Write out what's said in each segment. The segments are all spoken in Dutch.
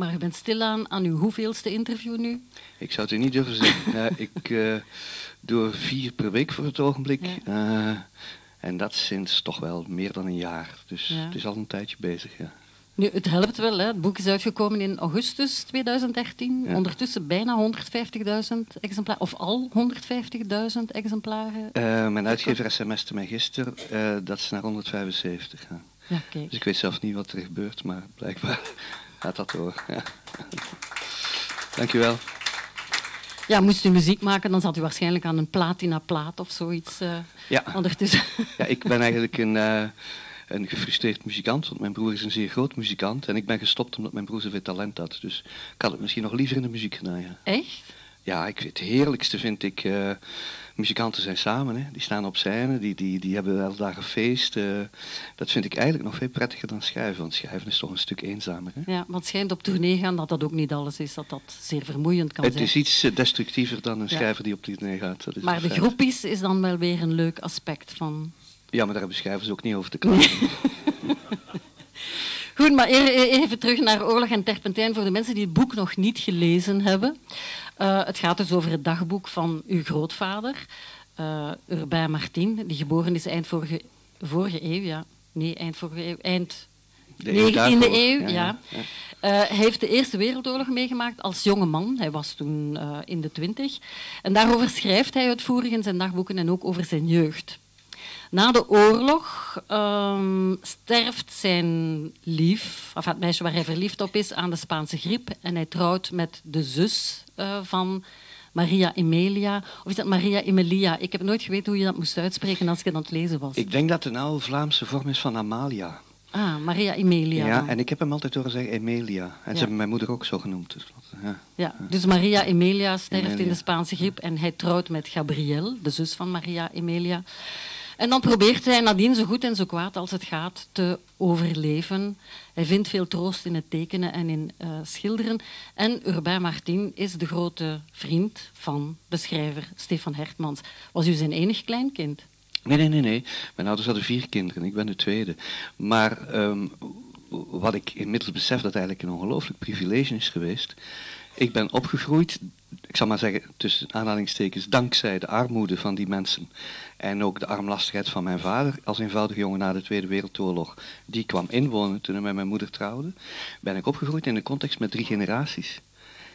Maar je bent stilaan aan uw hoeveelste interview nu? Ik zou het u niet durven zeggen. Ja, ik uh, doe vier per week voor het ogenblik. Ja. Uh, en dat sinds toch wel meer dan een jaar. Dus ja. het is al een tijdje bezig, ja. Nu, het helpt wel. Hè. Het boek is uitgekomen in augustus 2013. Ja. Ondertussen bijna 150.000 exemplaren. Of al 150.000 exemplaren. Uh, mijn uitgever sms'te mij gisteren uh, dat is naar 175 gaan. Ja, okay. Dus ik weet zelf niet wat er gebeurt, maar blijkbaar gaat dat door. Ja. Dankjewel. Ja, moest u muziek maken, dan zat u waarschijnlijk aan een platina-plaat of zoiets uh, ja. ondertussen. Ja, ik ben eigenlijk een, uh, een gefrustreerd muzikant, want mijn broer is een zeer groot muzikant. En ik ben gestopt omdat mijn broer zoveel talent had. Dus ik had het misschien nog liever in de muziek gedaan, ja. Echt? Ja, ik, het heerlijkste vind ik... Uh, muzikanten zijn samen, hè. die staan op scène, die, die, die hebben wel dagen feest. Uh, dat vind ik eigenlijk nog veel prettiger dan schrijven, want schrijven is toch een stuk eenzamer. Hè? Ja, want het schijnt op tournee gaan dat dat ook niet alles is, dat dat zeer vermoeiend kan het zijn. Het is iets destructiever dan een schrijver die op tournee gaat. Dat is maar de feit. groepies is dan wel weer een leuk aspect van... Ja, maar daar hebben schrijvers ook niet over te klagen. Goed, maar even terug naar Oorlog en Terpentijn voor de mensen die het boek nog niet gelezen hebben. Uh, het gaat dus over het dagboek van uw grootvader, uh, Urbain Martin, die geboren is eind vorige, vorige eeuw. Ja. Nee, eind vorige eeuw. Eind de 19e eeuw, ja. ja. ja. Uh, hij heeft de Eerste Wereldoorlog meegemaakt als jonge man. Hij was toen uh, in de twintig. En daarover schrijft hij uitvoerig in zijn dagboeken en ook over zijn jeugd. Na de oorlog um, sterft zijn lief, of het meisje waar hij verliefd op is, aan de Spaanse griep. En hij trouwt met de zus uh, van Maria Emilia. Of is dat Maria Emilia? Ik heb nooit geweten hoe je dat moest uitspreken als ik aan het lezen was. Ik denk dat de oude Vlaamse vorm is van Amalia. Ah, Maria Emilia. Ja, en ik heb hem altijd horen zeggen Emilia. En ja. ze hebben mijn moeder ook zo genoemd. Dus, ja. ja. dus Maria Emilia sterft Emilia. in de Spaanse griep en hij trouwt met Gabrielle, de zus van Maria Emilia. En dan probeert hij nadien zo goed en zo kwaad als het gaat te overleven. Hij vindt veel troost in het tekenen en in uh, schilderen. En Urbain Martin is de grote vriend van de schrijver Stefan Hertmans. Was u zijn enig kleinkind? Nee, nee, nee, nee. Mijn ouders hadden vier kinderen, ik ben de tweede. Maar um, wat ik inmiddels besef dat eigenlijk een ongelooflijk privilege is geweest. Ik ben opgegroeid, ik zal maar zeggen tussen aanhalingstekens, dankzij de armoede van die mensen. En ook de armlastigheid van mijn vader als eenvoudige jongen na de Tweede Wereldoorlog. Die kwam inwonen toen hij met mijn moeder trouwde. Ben ik opgegroeid in een context met drie generaties.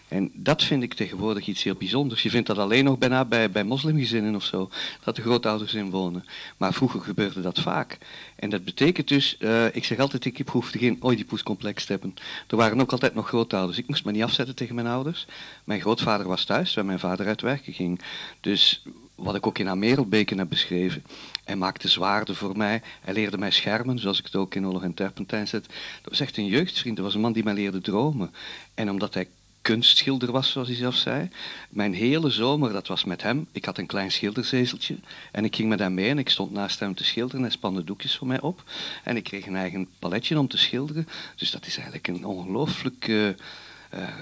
En dat vind ik tegenwoordig iets heel bijzonders. Je vindt dat alleen nog bijna bij, bij moslimgezinnen of zo, dat de grootouders inwonen. Maar vroeger gebeurde dat vaak. En dat betekent dus, uh, ik zeg altijd, ik hoefde geen Oedipus-complex te hebben. Er waren ook altijd nog grootouders. Ik moest me niet afzetten tegen mijn ouders. Mijn grootvader was thuis, terwijl mijn vader uit werken ging. Dus wat ik ook in Amerelbeken heb beschreven. Hij maakte zwaarden voor mij. Hij leerde mij schermen, zoals ik het ook in Oorlog en Terpentijn zet. Dat was echt een jeugdvriend. Dat was een man die mij leerde dromen. En omdat hij kunstschilder was, zoals hij zelf zei. Mijn hele zomer, dat was met hem. Ik had een klein schilderzezeltje en ik ging met hem mee en ik stond naast hem te schilderen. Hij spande doekjes voor mij op en ik kreeg een eigen paletje om te schilderen. Dus dat is eigenlijk een ongelooflijk uh, uh,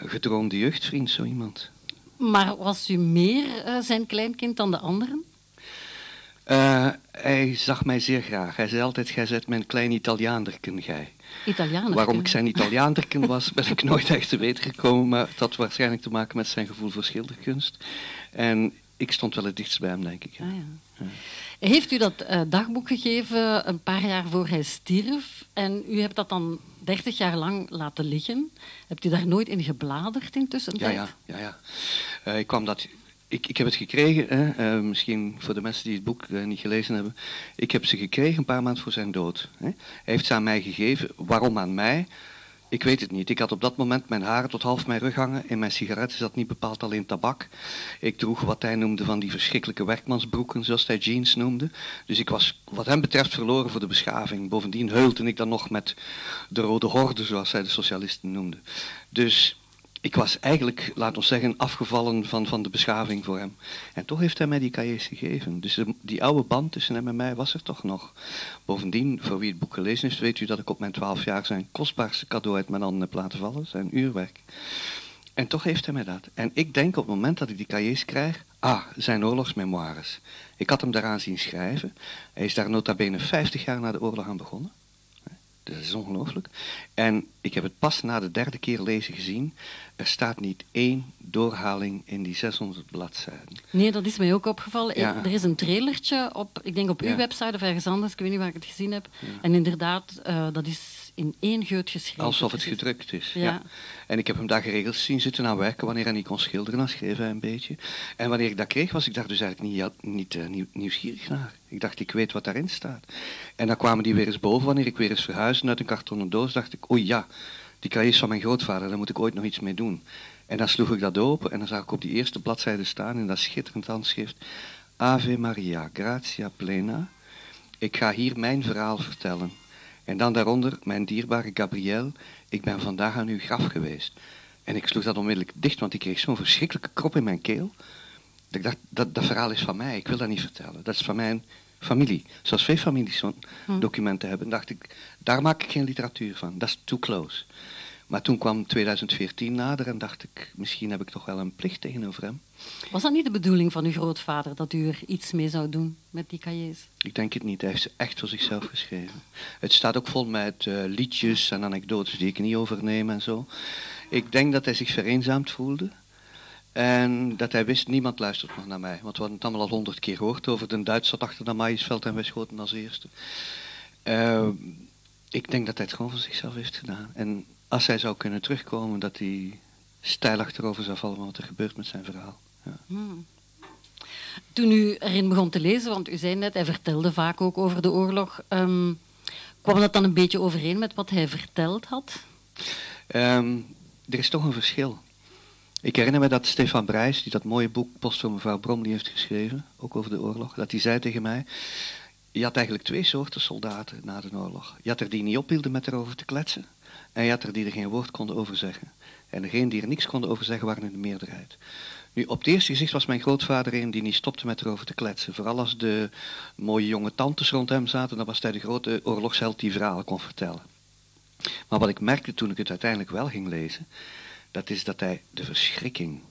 gedroomde jeugdvriend, zo iemand. Maar was u meer uh, zijn kleinkind dan de anderen? Hij zag mij zeer graag. Hij zei altijd, gij zet mijn klein Italiaanderken, gij. Waarom ik zijn Italiaanderken was, ben ik nooit echt te weten gekomen, maar het had waarschijnlijk te maken met zijn gevoel voor schilderkunst. En ik stond wel het dichtst bij hem, denk ik. Ah, ja. Ja. Heeft u dat uh, dagboek gegeven een paar jaar voor hij stierf en u hebt dat dan 30 jaar lang laten liggen? Hebt u daar nooit in gebladerd intussen? Ja, ja, ja. ja. Uh, ik kwam dat ik, ik, heb het gekregen, hè, uh, misschien voor de mensen die het boek uh, niet gelezen hebben. Ik heb ze gekregen een paar maanden voor zijn dood. Hè. Hij heeft ze aan mij gegeven. Waarom aan mij? Ik weet het niet. Ik had op dat moment mijn haren tot half mijn rug hangen. In mijn sigaretten zat niet bepaald alleen tabak. Ik droeg wat hij noemde van die verschrikkelijke werkmansbroeken, zoals hij jeans noemde. Dus ik was wat hem betreft verloren voor de beschaving. Bovendien heulde ik dan nog met de rode horde, zoals hij de socialisten noemde. Dus ik was eigenlijk, laat ons zeggen, afgevallen van, van de beschaving voor hem. En toch heeft hij mij die cahiers gegeven. Dus die oude band tussen hem en mij was er toch nog. Bovendien, voor wie het boek gelezen heeft, weet u dat ik op mijn twaalf jaar zijn kostbaarste cadeau uit mijn handen heb laten vallen. Zijn uurwerk. En toch heeft hij mij dat. En ik denk op het moment dat ik die cahiers krijg, ah, zijn oorlogsmemoires. Ik had hem daaraan zien schrijven. Hij is daar nota bene 50 jaar na de oorlog aan begonnen. Dat is ongelooflijk. En ik heb het pas na de derde keer lezen gezien. Er staat niet één doorhaling in die 600 bladzijden. Nee, dat is mij ook opgevallen. Ja. Er is een trailertje op, ik denk op uw Ja. website of ergens anders, ik weet niet waar ik het gezien heb. En inderdaad, eh, dat is in één geut geschreven. Alsof het gedrukt is. Ja. Ja. En ik heb hem daar geregeld zien zitten aan werken wanneer hij niet kon schilderen, dan schreef hij een beetje. En wanneer ik dat kreeg, was ik daar dus eigenlijk niet, niet eh, nieuw- nieuwsgierig naar. Ik dacht, ik weet wat daarin staat. En dan kwamen die weer eens boven, wanneer ik weer eens verhuisde uit een kartonnen doos, dacht ik, oei ja, die cahiers van mijn grootvader, daar moet ik ooit nog iets mee doen. En dan sloeg ik dat open en dan zag ik op die eerste bladzijde staan in dat schitterend handschrift, Ave Maria, gratia plena. Ik ga hier mijn verhaal vertellen. En dan daaronder, mijn dierbare Gabriel, ik ben vandaag aan uw graf geweest. En ik sloeg dat onmiddellijk dicht, want ik kreeg zo'n verschrikkelijke krop in mijn keel. Dat ik dacht, dat, dat verhaal is van mij, ik wil dat niet vertellen. Dat is van mijn familie. Zoals veel families zo'n Hm. documenten hebben, dacht ik, daar maak ik geen literatuur van. Dat is too close. Maar toen kwam 2014 nader en dacht ik, misschien heb ik toch wel een plicht tegenover hem. Was dat niet de bedoeling van uw grootvader, dat u er iets mee zou doen met die cahiers? Ik denk het niet. Hij heeft ze echt voor zichzelf geschreven. Het staat ook vol met eh, liedjes en anekdotes die ik niet overneem en zo. Ik denk dat hij zich vereenzaamd voelde. En dat hij wist, niemand luistert nog naar mij. Want we hadden het allemaal al honderd keer gehoord over de Duitser achter de Maïsveld en wij schoten als eerste. Eh, ik denk dat hij het gewoon voor zichzelf heeft gedaan. En als hij zou kunnen terugkomen, dat hij stijl achterover zou vallen wat er gebeurt met zijn verhaal. Ja. Hmm. Toen u erin begon te lezen, want u zei net, hij vertelde vaak ook over de oorlog, ehm, kwam dat dan een beetje overeen met wat hij verteld had? Ehm, er is toch een verschil. Ik herinner me dat Stefan Brijs, die dat mooie boek Post voor mevrouw Bromley heeft geschreven, ook over de oorlog, dat hij zei tegen mij, je had eigenlijk twee soorten soldaten na de oorlog. Je had er die niet ophielden met erover te kletsen, en je had er die er geen woord konden over zeggen. En degenen die er niks konden over zeggen, waren in de meerderheid. Nu, op het eerste gezicht was mijn grootvader een die niet stopte met erover te kletsen. Vooral als de mooie jonge tantes rond hem zaten, dan was hij de grote oorlogsheld die verhalen kon vertellen. Maar wat ik merkte toen ik het uiteindelijk wel ging lezen, dat is dat hij de verschrikking,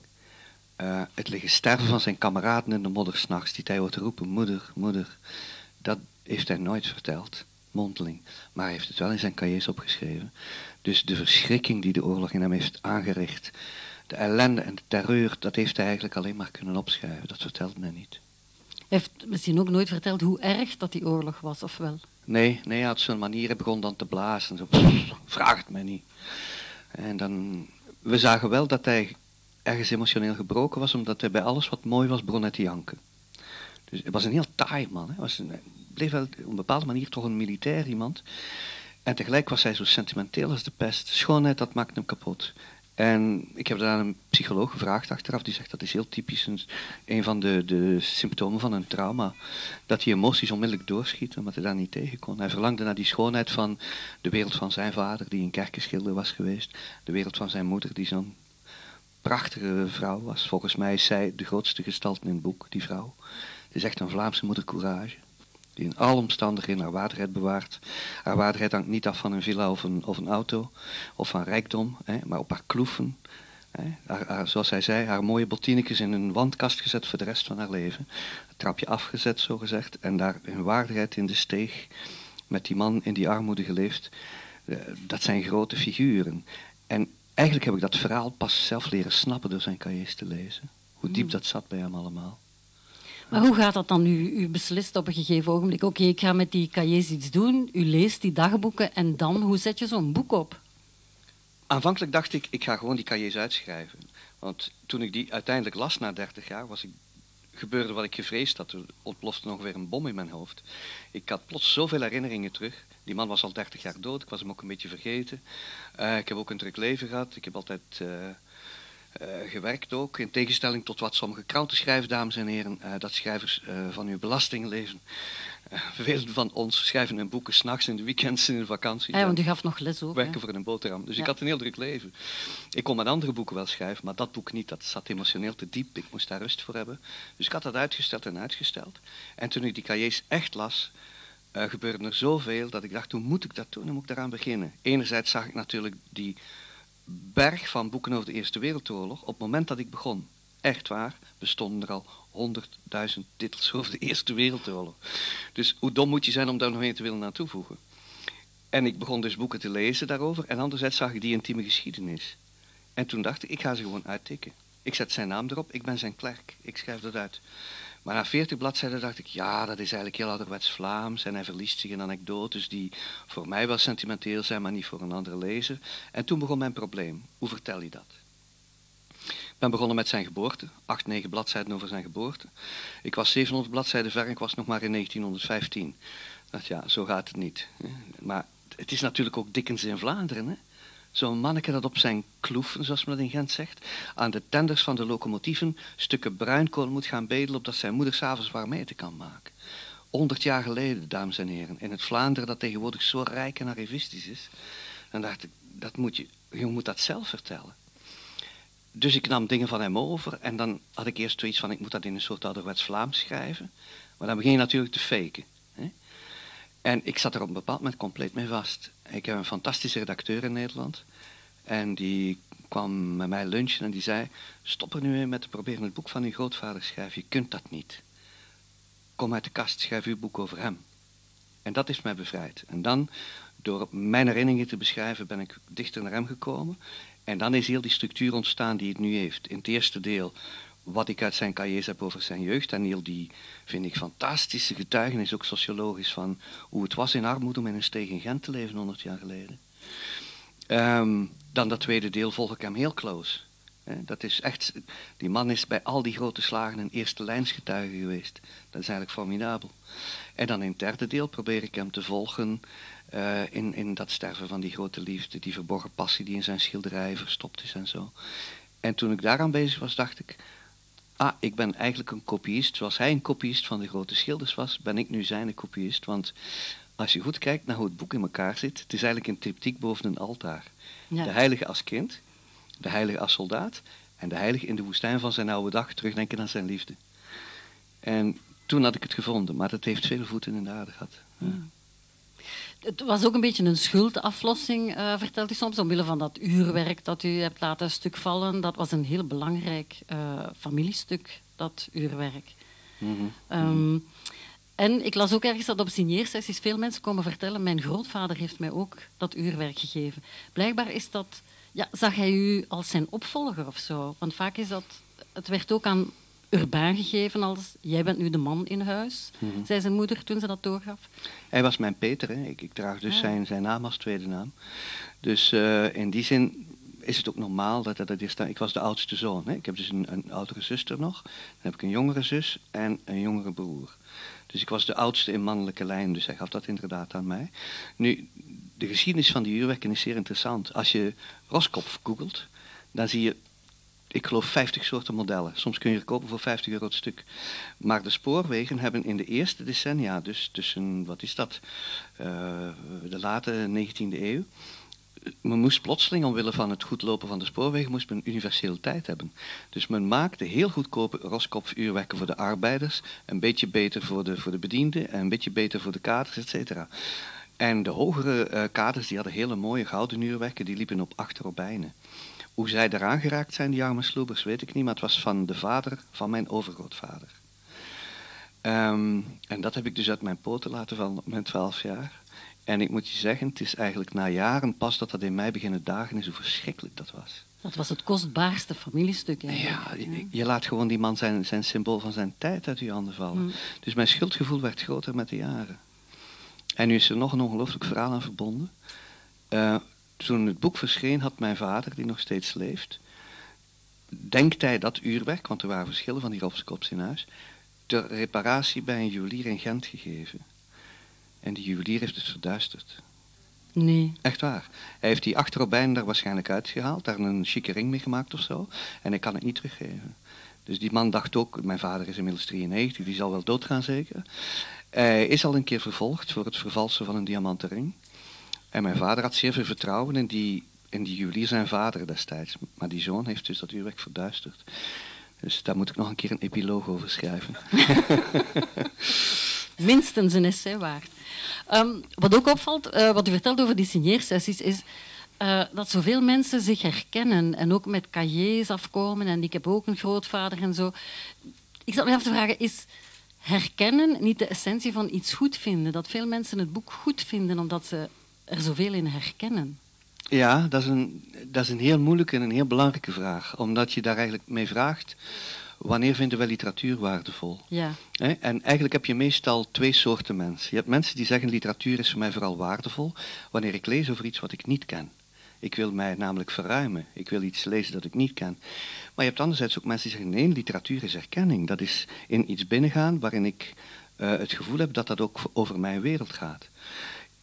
eh, het liggen sterven van zijn kameraden in de modder s'nachts, die hij hoort roepen, moeder, moeder, dat heeft hij nooit verteld, mondeling. Maar hij heeft het wel in zijn cahiers opgeschreven. Dus de verschrikking die de oorlog in hem heeft aangericht, de ellende en de terreur, dat heeft hij eigenlijk alleen maar kunnen opschrijven. Dat vertelde hij niet. Hij heeft misschien ook nooit verteld hoe erg dat die oorlog was, of wel? Nee, nee, hij had zo'n manier, hij begon dan te blazen. Zo, "Pff, vraag het mij niet. En dan, we zagen wel dat hij ergens emotioneel gebroken was, omdat hij bij alles wat mooi was, begon hij te janken. Dus hij was een heel taai man. Hij was een, hij bleef wel op een bepaalde manier toch een militair iemand. En tegelijk was hij zo sentimenteel als de pest. Schoonheid, dat maakt hem kapot. En ik heb dat aan een psycholoog gevraagd achteraf. Die zegt dat is heel typisch een, een van de, de symptomen van een trauma. Dat die emoties onmiddellijk doorschieten, omdat hij daar niet tegen kon. Hij verlangde naar die schoonheid van de wereld van zijn vader, die een kerkenschilder was geweest. De wereld van zijn moeder, die zo'n prachtige vrouw was. Volgens mij is zij de grootste gestalte in het boek, die vrouw. Het is echt een Vlaamse moeder courage. Die in alle omstandigheden haar waardigheid bewaart. Haar waardigheid hangt niet af van een villa of een, of een auto. Of van rijkdom, hè, maar op haar kloeven. Hè. Haar, haar- zoals hij zei, haar mooie bottinekes in een wandkast gezet voor de rest van haar leven. Het trapje afgezet, zo gezegd. En daar hun waardigheid in de steeg. Met die man in die armoede geleefd. Eh, dat zijn grote figuren. En eigenlijk heb ik dat verhaal pas zelf leren snappen door zijn cahiers te lezen. Hoe diep dat zat bij hem allemaal. Maar hoe gaat dat dan? U, u beslist op een gegeven ogenblik, oké, ik ga met die cahiers iets doen. U leest die dagboeken en dan, hoe zet je zo'n boek op? Aanvankelijk dacht ik, ik ga gewoon die cahiers uitschrijven. Want toen ik die uiteindelijk las na 30 jaar, was ik, gebeurde wat ik gevreesd had. Er ontplofte nog weer een bom in mijn hoofd. Ik had plots zoveel herinneringen terug. Die man was al 30 jaar dood, ik was hem ook een beetje vergeten. Eh, ik heb ook een druk leven gehad. Ik heb altijd eh, eh, gewerkt ook. In tegenstelling tot wat sommige kranten schrijven, dames en heren. eh, dat schrijvers eh, van uw belasting leven. Velen van ons schrijven hun boeken s'nachts, in de weekends, in de vakanties. Ja, want u gaf nog les ook. hè? werken voor een boterham. Dus Ja. ik had een heel druk leven. Ik kon met andere boeken wel schrijven, maar dat boek niet. Dat zat emotioneel te diep. Ik moest daar rust voor hebben. Dus ik had dat uitgesteld en uitgesteld. En toen ik die cahiers echt las, gebeurde er zoveel dat ik dacht, hoe moet ik dat doen? Hoe moet ik daaraan beginnen? Enerzijds zag ik natuurlijk die berg van boeken over de Eerste Wereldoorlog. Op het moment dat ik begon, echt waar, bestonden er al honderdduizend titels over de Eerste Wereldoorlog. Dus hoe dom moet je zijn om daar nog een te willen aan toevoegen? En ik begon dus boeken te lezen daarover. En anderzijds zag ik die intieme geschiedenis. En toen dacht ik, ik ga ze gewoon uittikken. Ik zet zijn naam erop, ik ben zijn klerk, ik schrijf dat uit. Maar na veertig bladzijden dacht ik, ja, dat is eigenlijk heel ouderwets Vlaams. En hij verliest zich in anekdotes die voor mij wel sentimenteel zijn, maar niet voor een andere lezer. En toen begon mijn probleem. Hoe vertel je dat? Ik ben begonnen met zijn geboorte, acht, negen bladzijden over zijn geboorte. Ik was 700 bladzijden ver en ik was nog maar in 1915. Ik dacht, ja, zo gaat het niet. Maar het is natuurlijk ook Dickens in Vlaanderen, hè? Zo'n manneke dat op zijn kloeven, zoals men dat in Gent zegt, aan de tenders van de locomotieven stukken bruinkool moet gaan bedelen opdat zijn moeder s'avonds warm eten kan maken. 100 jaar geleden, dames en heren, in het Vlaanderen dat tegenwoordig zo rijk en arrivistisch is. En dacht ik, dat moet je, je moet dat zelf vertellen. Dus ik nam dingen van hem over en dan had ik eerst zoiets van, ik moet dat in een soort ouderwets Vlaams schrijven. Maar dan begin je natuurlijk te faken. En ik zat er op een bepaald moment compleet mee vast. Ik heb een fantastische redacteur in Nederland. En die kwam met mij lunchen en die zei: Stop er nu mee met te proberen het boek van uw grootvader schrijven. Je kunt dat niet. Kom uit de kast, schrijf uw boek over hem. En dat heeft mij bevrijd. En dan, door mijn herinneringen te beschrijven, ben ik dichter naar hem gekomen. En dan is heel die structuur ontstaan die het nu heeft. In het eerste deel wat ik uit zijn cahiers heb over zijn jeugd. En heel die, vind ik, fantastische getuigenis, ook sociologisch, van hoe het was in armoede om in een steeg in Gent te leven 100 jaar geleden. Um, dan dat tweede deel volg ik hem heel close. Dat is echt, die man is bij al die grote slagen een eerste lijnsgetuige geweest. Dat is eigenlijk formidabel. En dan in het derde deel probeer ik hem te volgen uh, in, in dat sterven van die grote liefde, die verborgen passie die in zijn schilderijen verstopt is en zo. En toen ik daaraan bezig was, dacht ik, ah, ik ben eigenlijk een kopiist. Zoals hij een kopiist van de grote schilders was, ben ik nu zijn kopiist. Want als je goed kijkt naar hoe het boek in elkaar zit, het is eigenlijk een triptiek boven een altaar. De heilige als kind, de heilige als soldaat en de heilige in de woestijn van zijn oude dag terugdenken aan zijn liefde. En toen had ik het gevonden, maar dat heeft veel voeten in de aarde gehad. Ja. Het was ook een beetje een schuldaflossing, uh, vertelt u soms, omwille van dat uurwerk dat u hebt laten stuk vallen. Dat was een heel belangrijk uh, familiestuk, dat uurwerk. Mm -hmm. En ik las ook ergens dat op signeersessies veel mensen komen vertellen: Mijn grootvader heeft mij ook dat uurwerk gegeven. Blijkbaar is dat, ja, zag hij u als zijn opvolger of zo? Want vaak is dat, het werd ook aan Urbaan gegeven als jij bent nu de man in huis, mm zei zijn moeder toen ze dat doorgaf. Hij was mijn Peter, hè. Ik, ik draag dus ah. zijn, zijn naam als tweede naam. Dus uh, in die zin is het ook normaal dat dat is. Ik was de oudste zoon. Hè. Ik heb dus een, een oudere zuster nog. Dan heb ik een jongere zus en een jongere broer. Dus ik was de oudste in mannelijke lijn, dus hij gaf dat inderdaad aan mij. Nu, de geschiedenis van die uurwerken is zeer interessant. Als je Roskopf googelt, dan zie je, ik geloof, 50 soorten modellen. Soms kun je er kopen voor 50 euro het stuk. Maar de spoorwegen hebben in de eerste decennia, dus tussen, wat is dat, uh, de late 19e eeuw, men moest plotseling, omwille van het goed lopen van de spoorwegen, moest men universaliteit hebben. Dus men maakte heel goedkope roskopfuurwerken voor de arbeiders, een beetje beter voor de, voor de bedienden en een beetje beter voor de kaders, et cetera. En de hogere uh, kaders die hadden hele mooie gouden uurwerken, die liepen op acht robijnen. Hoe zij eraan geraakt zijn, die arme sloebers, weet ik niet, maar het was van de vader van mijn overgrootvader. Um, en dat heb ik dus uit mijn poten laten vallen op mijn twaalf jaar. En ik moet je zeggen, het is eigenlijk na jaren pas dat dat in mij beginnen dagen is, hoe verschrikkelijk dat was. Dat was het kostbaarste familiestuk. Ja, je, je, laat gewoon die man zijn, zijn symbool van zijn tijd uit je handen vallen. Mm. Dus mijn schuldgevoel werd groter met de jaren. En nu is er nog een ongelooflijk verhaal aan verbonden. Uh, toen het boek verscheen, had mijn vader, die nog steeds leeft, denkt hij dat uurwerk, want er waren verschillen van die Robskops in huis, ter reparatie bij een juwelier in Gent gegeven. En die juwelier heeft het verduisterd. Nee. Echt waar. Hij heeft die achterrobijn daar waarschijnlijk uitgehaald, daar een chique ring mee gemaakt of zo. En hij kan het niet teruggeven. Dus die man dacht ook, mijn vader is inmiddels 93, die zal wel doodgaan zeker. Hij is al een keer vervolgd voor het vervalsen van een diamanten ring. En mijn vader had zeer veel vertrouwen in die, in die juwelier zijn vader destijds. Maar die zoon heeft dus dat uurwerk verduisterd. Dus daar moet ik nog een keer een epiloog over schrijven. Minstens een essay waard. Um, wat ook opvalt, uh, wat u vertelt over die signeersessies, is uh, dat zoveel mensen zich herkennen en ook met cahiers afkomen. En ik heb ook een grootvader en zo. Ik zat me af te vragen, is herkennen niet de essentie van iets goed vinden? Dat veel mensen het boek goed vinden omdat ze er zoveel in herkennen? Ja, dat is, een, dat is een heel moeilijke en een heel belangrijke vraag. Omdat je daar eigenlijk mee vraagt, wanneer vinden wij literatuur waardevol? Ja. En eigenlijk heb je meestal twee soorten mensen. Je hebt mensen die zeggen, literatuur is voor mij vooral waardevol wanneer ik lees over iets wat ik niet ken. Ik wil mij namelijk verruimen. Ik wil iets lezen dat ik niet ken. Maar je hebt anderzijds ook mensen die zeggen, nee, literatuur is erkenning. Dat is in iets binnengaan waarin ik uh, het gevoel heb dat dat ook over mijn wereld gaat.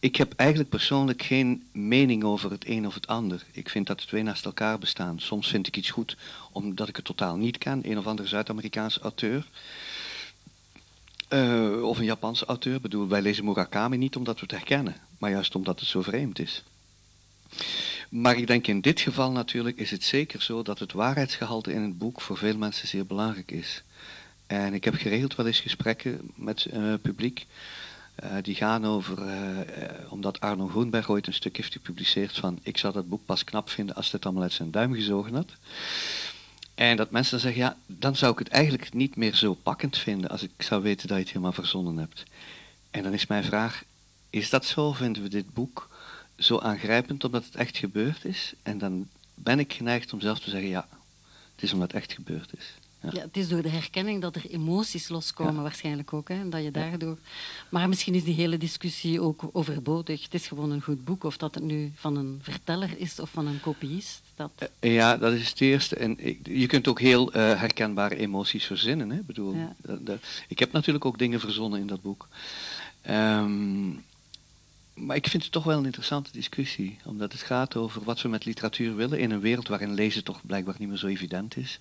Ik heb eigenlijk persoonlijk geen mening over het een of het ander. Ik vind dat de twee naast elkaar bestaan. Soms vind ik iets goed omdat ik het totaal niet ken. Een of andere Zuid-Amerikaanse auteur. Uh, of een Japanse auteur. Ik bedoel, wij lezen Murakami niet omdat we het herkennen. Maar juist omdat het zo vreemd is. Maar ik denk in dit geval natuurlijk is het zeker zo dat het waarheidsgehalte in het boek voor veel mensen zeer belangrijk is. En ik heb geregeld wel eens gesprekken met uh, publiek. Uh, die gaan over, uh, omdat Arno Groenberg ooit een stuk heeft gepubliceerd van ik zou dat boek pas knap vinden als het allemaal uit zijn duim gezogen had. En dat mensen dan zeggen, ja, dan zou ik het eigenlijk niet meer zo pakkend vinden als ik zou weten dat je het helemaal verzonnen hebt. En dan is mijn vraag, is dat zo? Vinden we dit boek zo aangrijpend omdat het echt gebeurd is? En dan ben ik geneigd om zelf te zeggen, ja, het is omdat het echt gebeurd is. Ja. ja. het is door de herkenning dat er emoties loskomen, ja. waarschijnlijk ook. Hè, en dat je daardoor... Maar misschien is die hele discussie ook overbodig. Het is gewoon een goed boek, of dat het nu van een verteller is of van een kopiist. Dat... Ja, dat is het eerste. En je kunt ook heel uh, herkenbare emoties verzinnen. Hè? Ik, bedoel, ja. dat, dat, ik heb natuurlijk ook dingen verzonnen in dat boek. Um, maar ik vind het toch wel een interessante discussie, omdat het gaat over wat we met literatuur willen in een wereld waarin lezen toch blijkbaar niet meer zo evident is,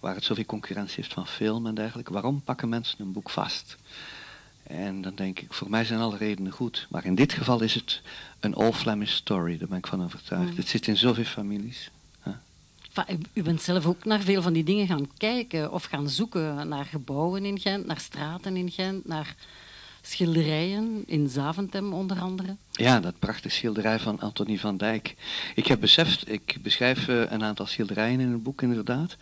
waar het zoveel concurrentie heeft van film en dergelijke. Waarom pakken mensen een boek vast? En dan denk ik, voor mij zijn alle redenen goed. Maar in dit geval is het een all Flemish story, daar ben ik van overtuigd. Mm. Het zit in zoveel families. Ja. U bent zelf ook naar veel van die dingen gaan kijken of gaan zoeken naar gebouwen in Gent, naar straten in Gent, naar schilderijen in Zaventem onder andere. Ja, dat prachtige schilderij van Antonie van Dijk. Ik heb beseft, ik beschrijf uh, een aantal schilderijen in het boek inderdaad.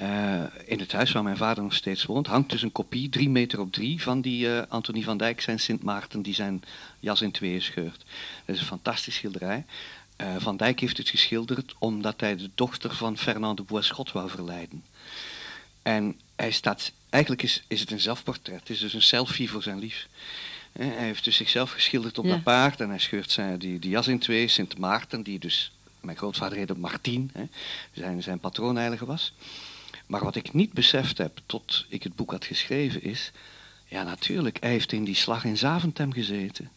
Uh, in het huis waar mijn vader nog steeds woont, hangt dus een kopie, drie meter op drie, van die uh, Antonie van Dijk, zijn Sint Maarten, die zijn jas in tweeën scheurt. Dat is een fantastisch schilderij. Uh, van Dijk heeft het geschilderd omdat hij de dochter van Fernand de Boisschot wou verleiden. En hij staat, eigenlijk is, is het een zelfportret, het is dus een selfie voor zijn lief. Hij heeft dus zichzelf geschilderd op ja. dat paard en hij scheurt zijn, die, die jas in twee, Sint Maarten, die dus, mijn grootvader heette Martien, hè, zijn, zijn patroonheilige was. Maar wat ik niet beseft heb tot ik het boek had geschreven is, ja natuurlijk, hij heeft in die slag in Zaventem gezeten.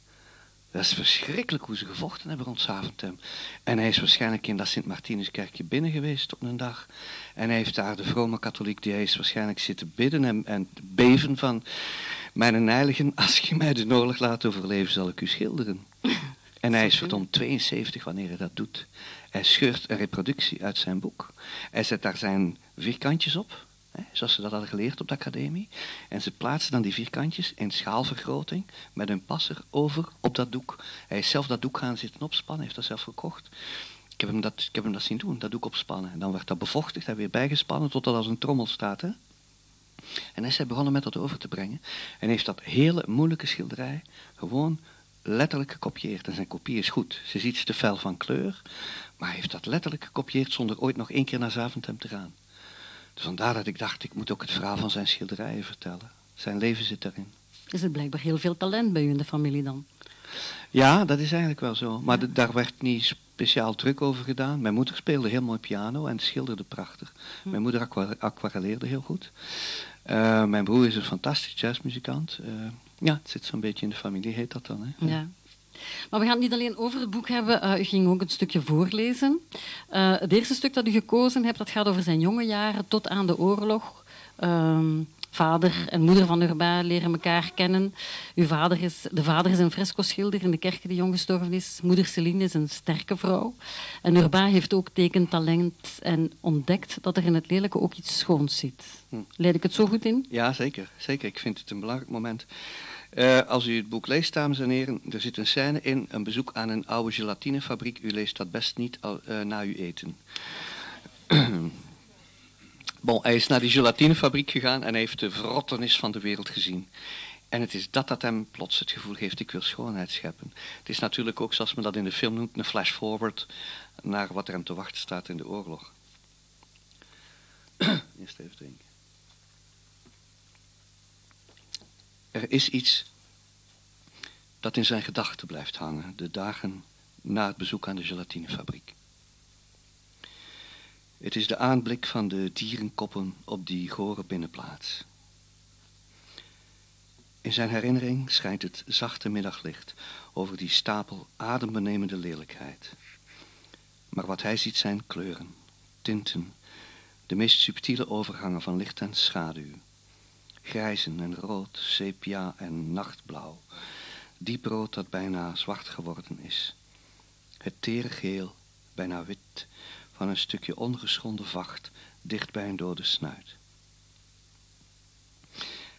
Dat is verschrikkelijk hoe ze gevochten hebben rond Zaventem. En hij is waarschijnlijk in dat Sint-Martinuskerkje binnen geweest op een dag. En hij heeft daar de vrome katholiek, die hij is waarschijnlijk zitten bidden en, en beven van... Mijn heiligen, als je mij de oorlog laat overleven, zal ik u schilderen. En hij is verdomd 72 wanneer hij dat doet. Hij scheurt een reproductie uit zijn boek. Hij zet daar zijn vierkantjes op, hè, zoals ze dat hadden geleerd op de academie. En ze plaatsen dan die vierkantjes in schaalvergroting met een passer over op dat doek. Hij is zelf dat doek gaan zitten opspannen, heeft dat zelf gekocht. Ik heb, hem dat, ik heb hem dat zien doen, dat doek opspannen. En dan werd dat bevochtigd en weer bijgespannen tot dat als een trommel staat. Hè? En is hij begonnen met dat over te brengen. En heeft dat hele moeilijke schilderij gewoon letterlijk gekopieerd. En zijn kopie is goed. Ze is iets te fel van kleur. Maar hij heeft dat letterlijk gekopieerd zonder ooit nog één keer naar Zaventem te gaan. Dus vandaar dat ik dacht, ik moet ook het verhaal van zijn schilderijen vertellen. Zijn leven zit daarin. Is er blijkbaar heel veel talent bij u in de familie dan? Ja, dat is eigenlijk wel zo. Maar ja. daar werd niet speciaal druk over gedaan. Mijn moeder speelde heel mooi piano en schilderde prachtig. Hm. Mijn moeder aqua aquarelleerde heel goed. Uh, mijn broer is een fantastisch jazzmuzikant. Uh, ja, het zit zo'n beetje in de familie, heet dat dan. Hè? Ja. Maar we gaan het niet alleen over het boek hebben. Uh, u ging ook een stukje voorlezen. Uh, het eerste stuk dat u gekozen hebt, dat gaat over zijn jonge jaren tot aan de oorlog. Um, vader en moeder van Urbain leren elkaar kennen. Uw vader is, de vader is een fresco-schilder in de kerk die jong gestorven is. Moeder Celine is een sterke vrouw. En Urbain heeft ook tekentalent en ontdekt dat er in het lelijke ook iets schoons zit. Hm. Leid ik het zo goed in? Ja, zeker. zeker. Ik vind het een belangrijk moment. Uh, als u het boek leest, dames en heren, er zit een scène in, een bezoek aan een oude gelatinefabriek. U leest dat best niet al, uh, na uw eten. bon, hij is naar die gelatinefabriek gegaan en hij heeft de verrottenis van de wereld gezien. En het is dat dat hem plots het gevoel geeft, ik wil schoonheid scheppen. Het is natuurlijk ook, zoals men dat in de film noemt, een flash-forward naar wat er hem te wachten staat in de oorlog. Eerst even drinken. Er is iets dat in zijn gedachten blijft hangen, de dagen na het bezoek aan de gelatinefabriek. Het is de aanblik van de dierenkoppen op die gore binnenplaats. In zijn herinnering schijnt het zachte middaglicht over die stapel adembenemende lelijkheid. Maar wat hij ziet zijn kleuren, tinten, de meest subtiele overgangen van licht en schaduw. Grijzen en rood, sepia en nachtblauw. Dieprood dat bijna zwart geworden is. Het tere geel, bijna wit, van een stukje ongeschonden vacht dicht bij een dode snuit.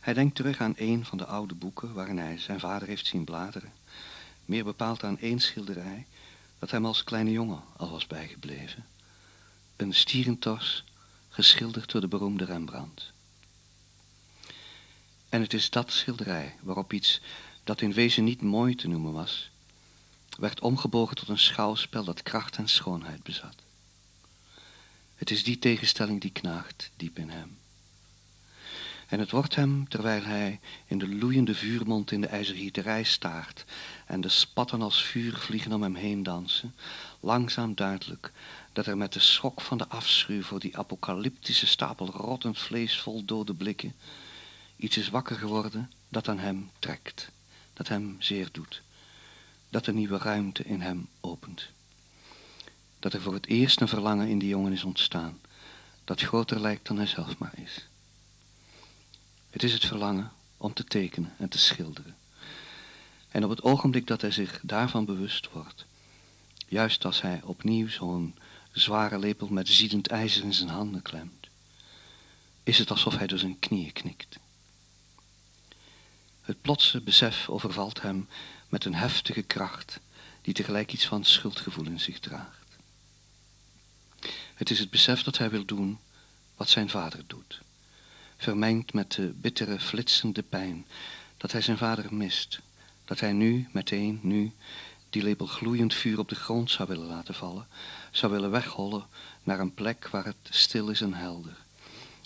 Hij denkt terug aan een van de oude boeken waarin hij zijn vader heeft zien bladeren. Meer bepaald aan één schilderij dat hem als kleine jongen al was bijgebleven. Een stierentos geschilderd door de beroemde Rembrandt. En het is dat schilderij waarop iets dat in wezen niet mooi te noemen was, werd omgebogen tot een schouwspel dat kracht en schoonheid bezat. Het is die tegenstelling die knaagt diep in hem. En het wordt hem, terwijl hij in de loeiende vuurmond in de ijzergieterij staart en de spatten als vuurvliegen om hem heen dansen, langzaam duidelijk dat er met de schok van de afschuw voor die apocalyptische stapel rottend vlees vol dode blikken iets is wakker geworden dat aan hem trekt, dat hem zeer doet, dat een nieuwe ruimte in hem opent. Dat er voor het eerst een verlangen in die jongen is ontstaan, dat groter lijkt dan hij zelf maar is. Het is het verlangen om te tekenen en te schilderen. En op het ogenblik dat hij zich daarvan bewust wordt, juist als hij opnieuw zo'n zware lepel met ziedend ijzer in zijn handen klemt, is het alsof hij door zijn knieën knikt. Het plotse besef overvalt hem met een heftige kracht die tegelijk iets van schuldgevoel in zich draagt. Het is het besef dat hij wil doen wat zijn vader doet. Vermengd met de bittere, flitsende pijn, dat hij zijn vader mist, dat hij nu, meteen, nu, die lepel gloeiend vuur op de grond zou willen laten vallen, zou willen weghollen naar een plek waar het stil is en helder,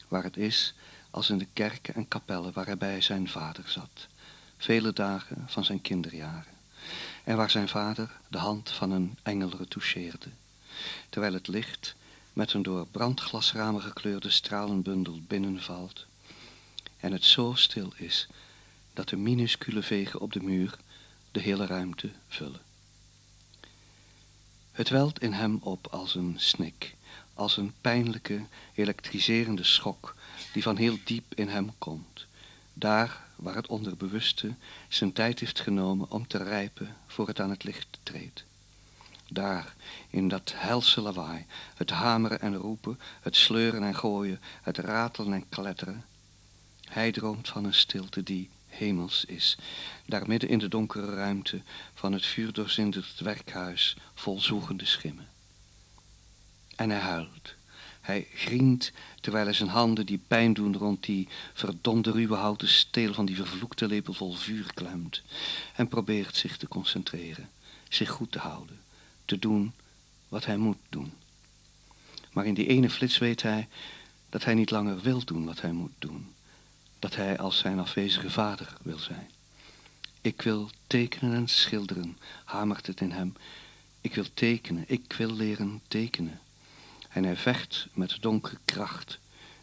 waar het is als in de kerken en kapellen waar hij bij zijn vader zat, vele dagen van zijn kinderjaren, en waar zijn vader de hand van een engel retoucheerde, terwijl het licht met een door brandglasramen gekleurde stralenbundel binnenvalt en het zo stil is dat de minuscule vegen op de muur de hele ruimte vullen. Het welt in hem op als een snik, als een pijnlijke, elektriserende schok die van heel diep in hem komt, daar waar het onderbewuste zijn tijd heeft genomen om te rijpen voor het aan het licht treedt. Daar, in dat helse lawaai, het hameren en roepen, het sleuren en gooien, het ratelen en kletteren. Hij droomt van een stilte die hemels is, daar midden in de donkere ruimte van het vuurdoorzinderd werkhuis vol zoegende schimmen. En hij huilt. Hij grient terwijl hij zijn handen die pijn doen rond die verdomde ruwe houten steel van die vervloekte lepel vol vuur klemt en probeert zich te concentreren, zich goed te houden te doen wat hij moet doen. Maar in die ene flits weet hij dat hij niet langer wil doen wat hij moet doen. Dat hij als zijn afwezige vader wil zijn. Ik wil tekenen en schilderen, hamert het in hem. Ik wil tekenen, ik wil leren tekenen. En hij vecht met donkere kracht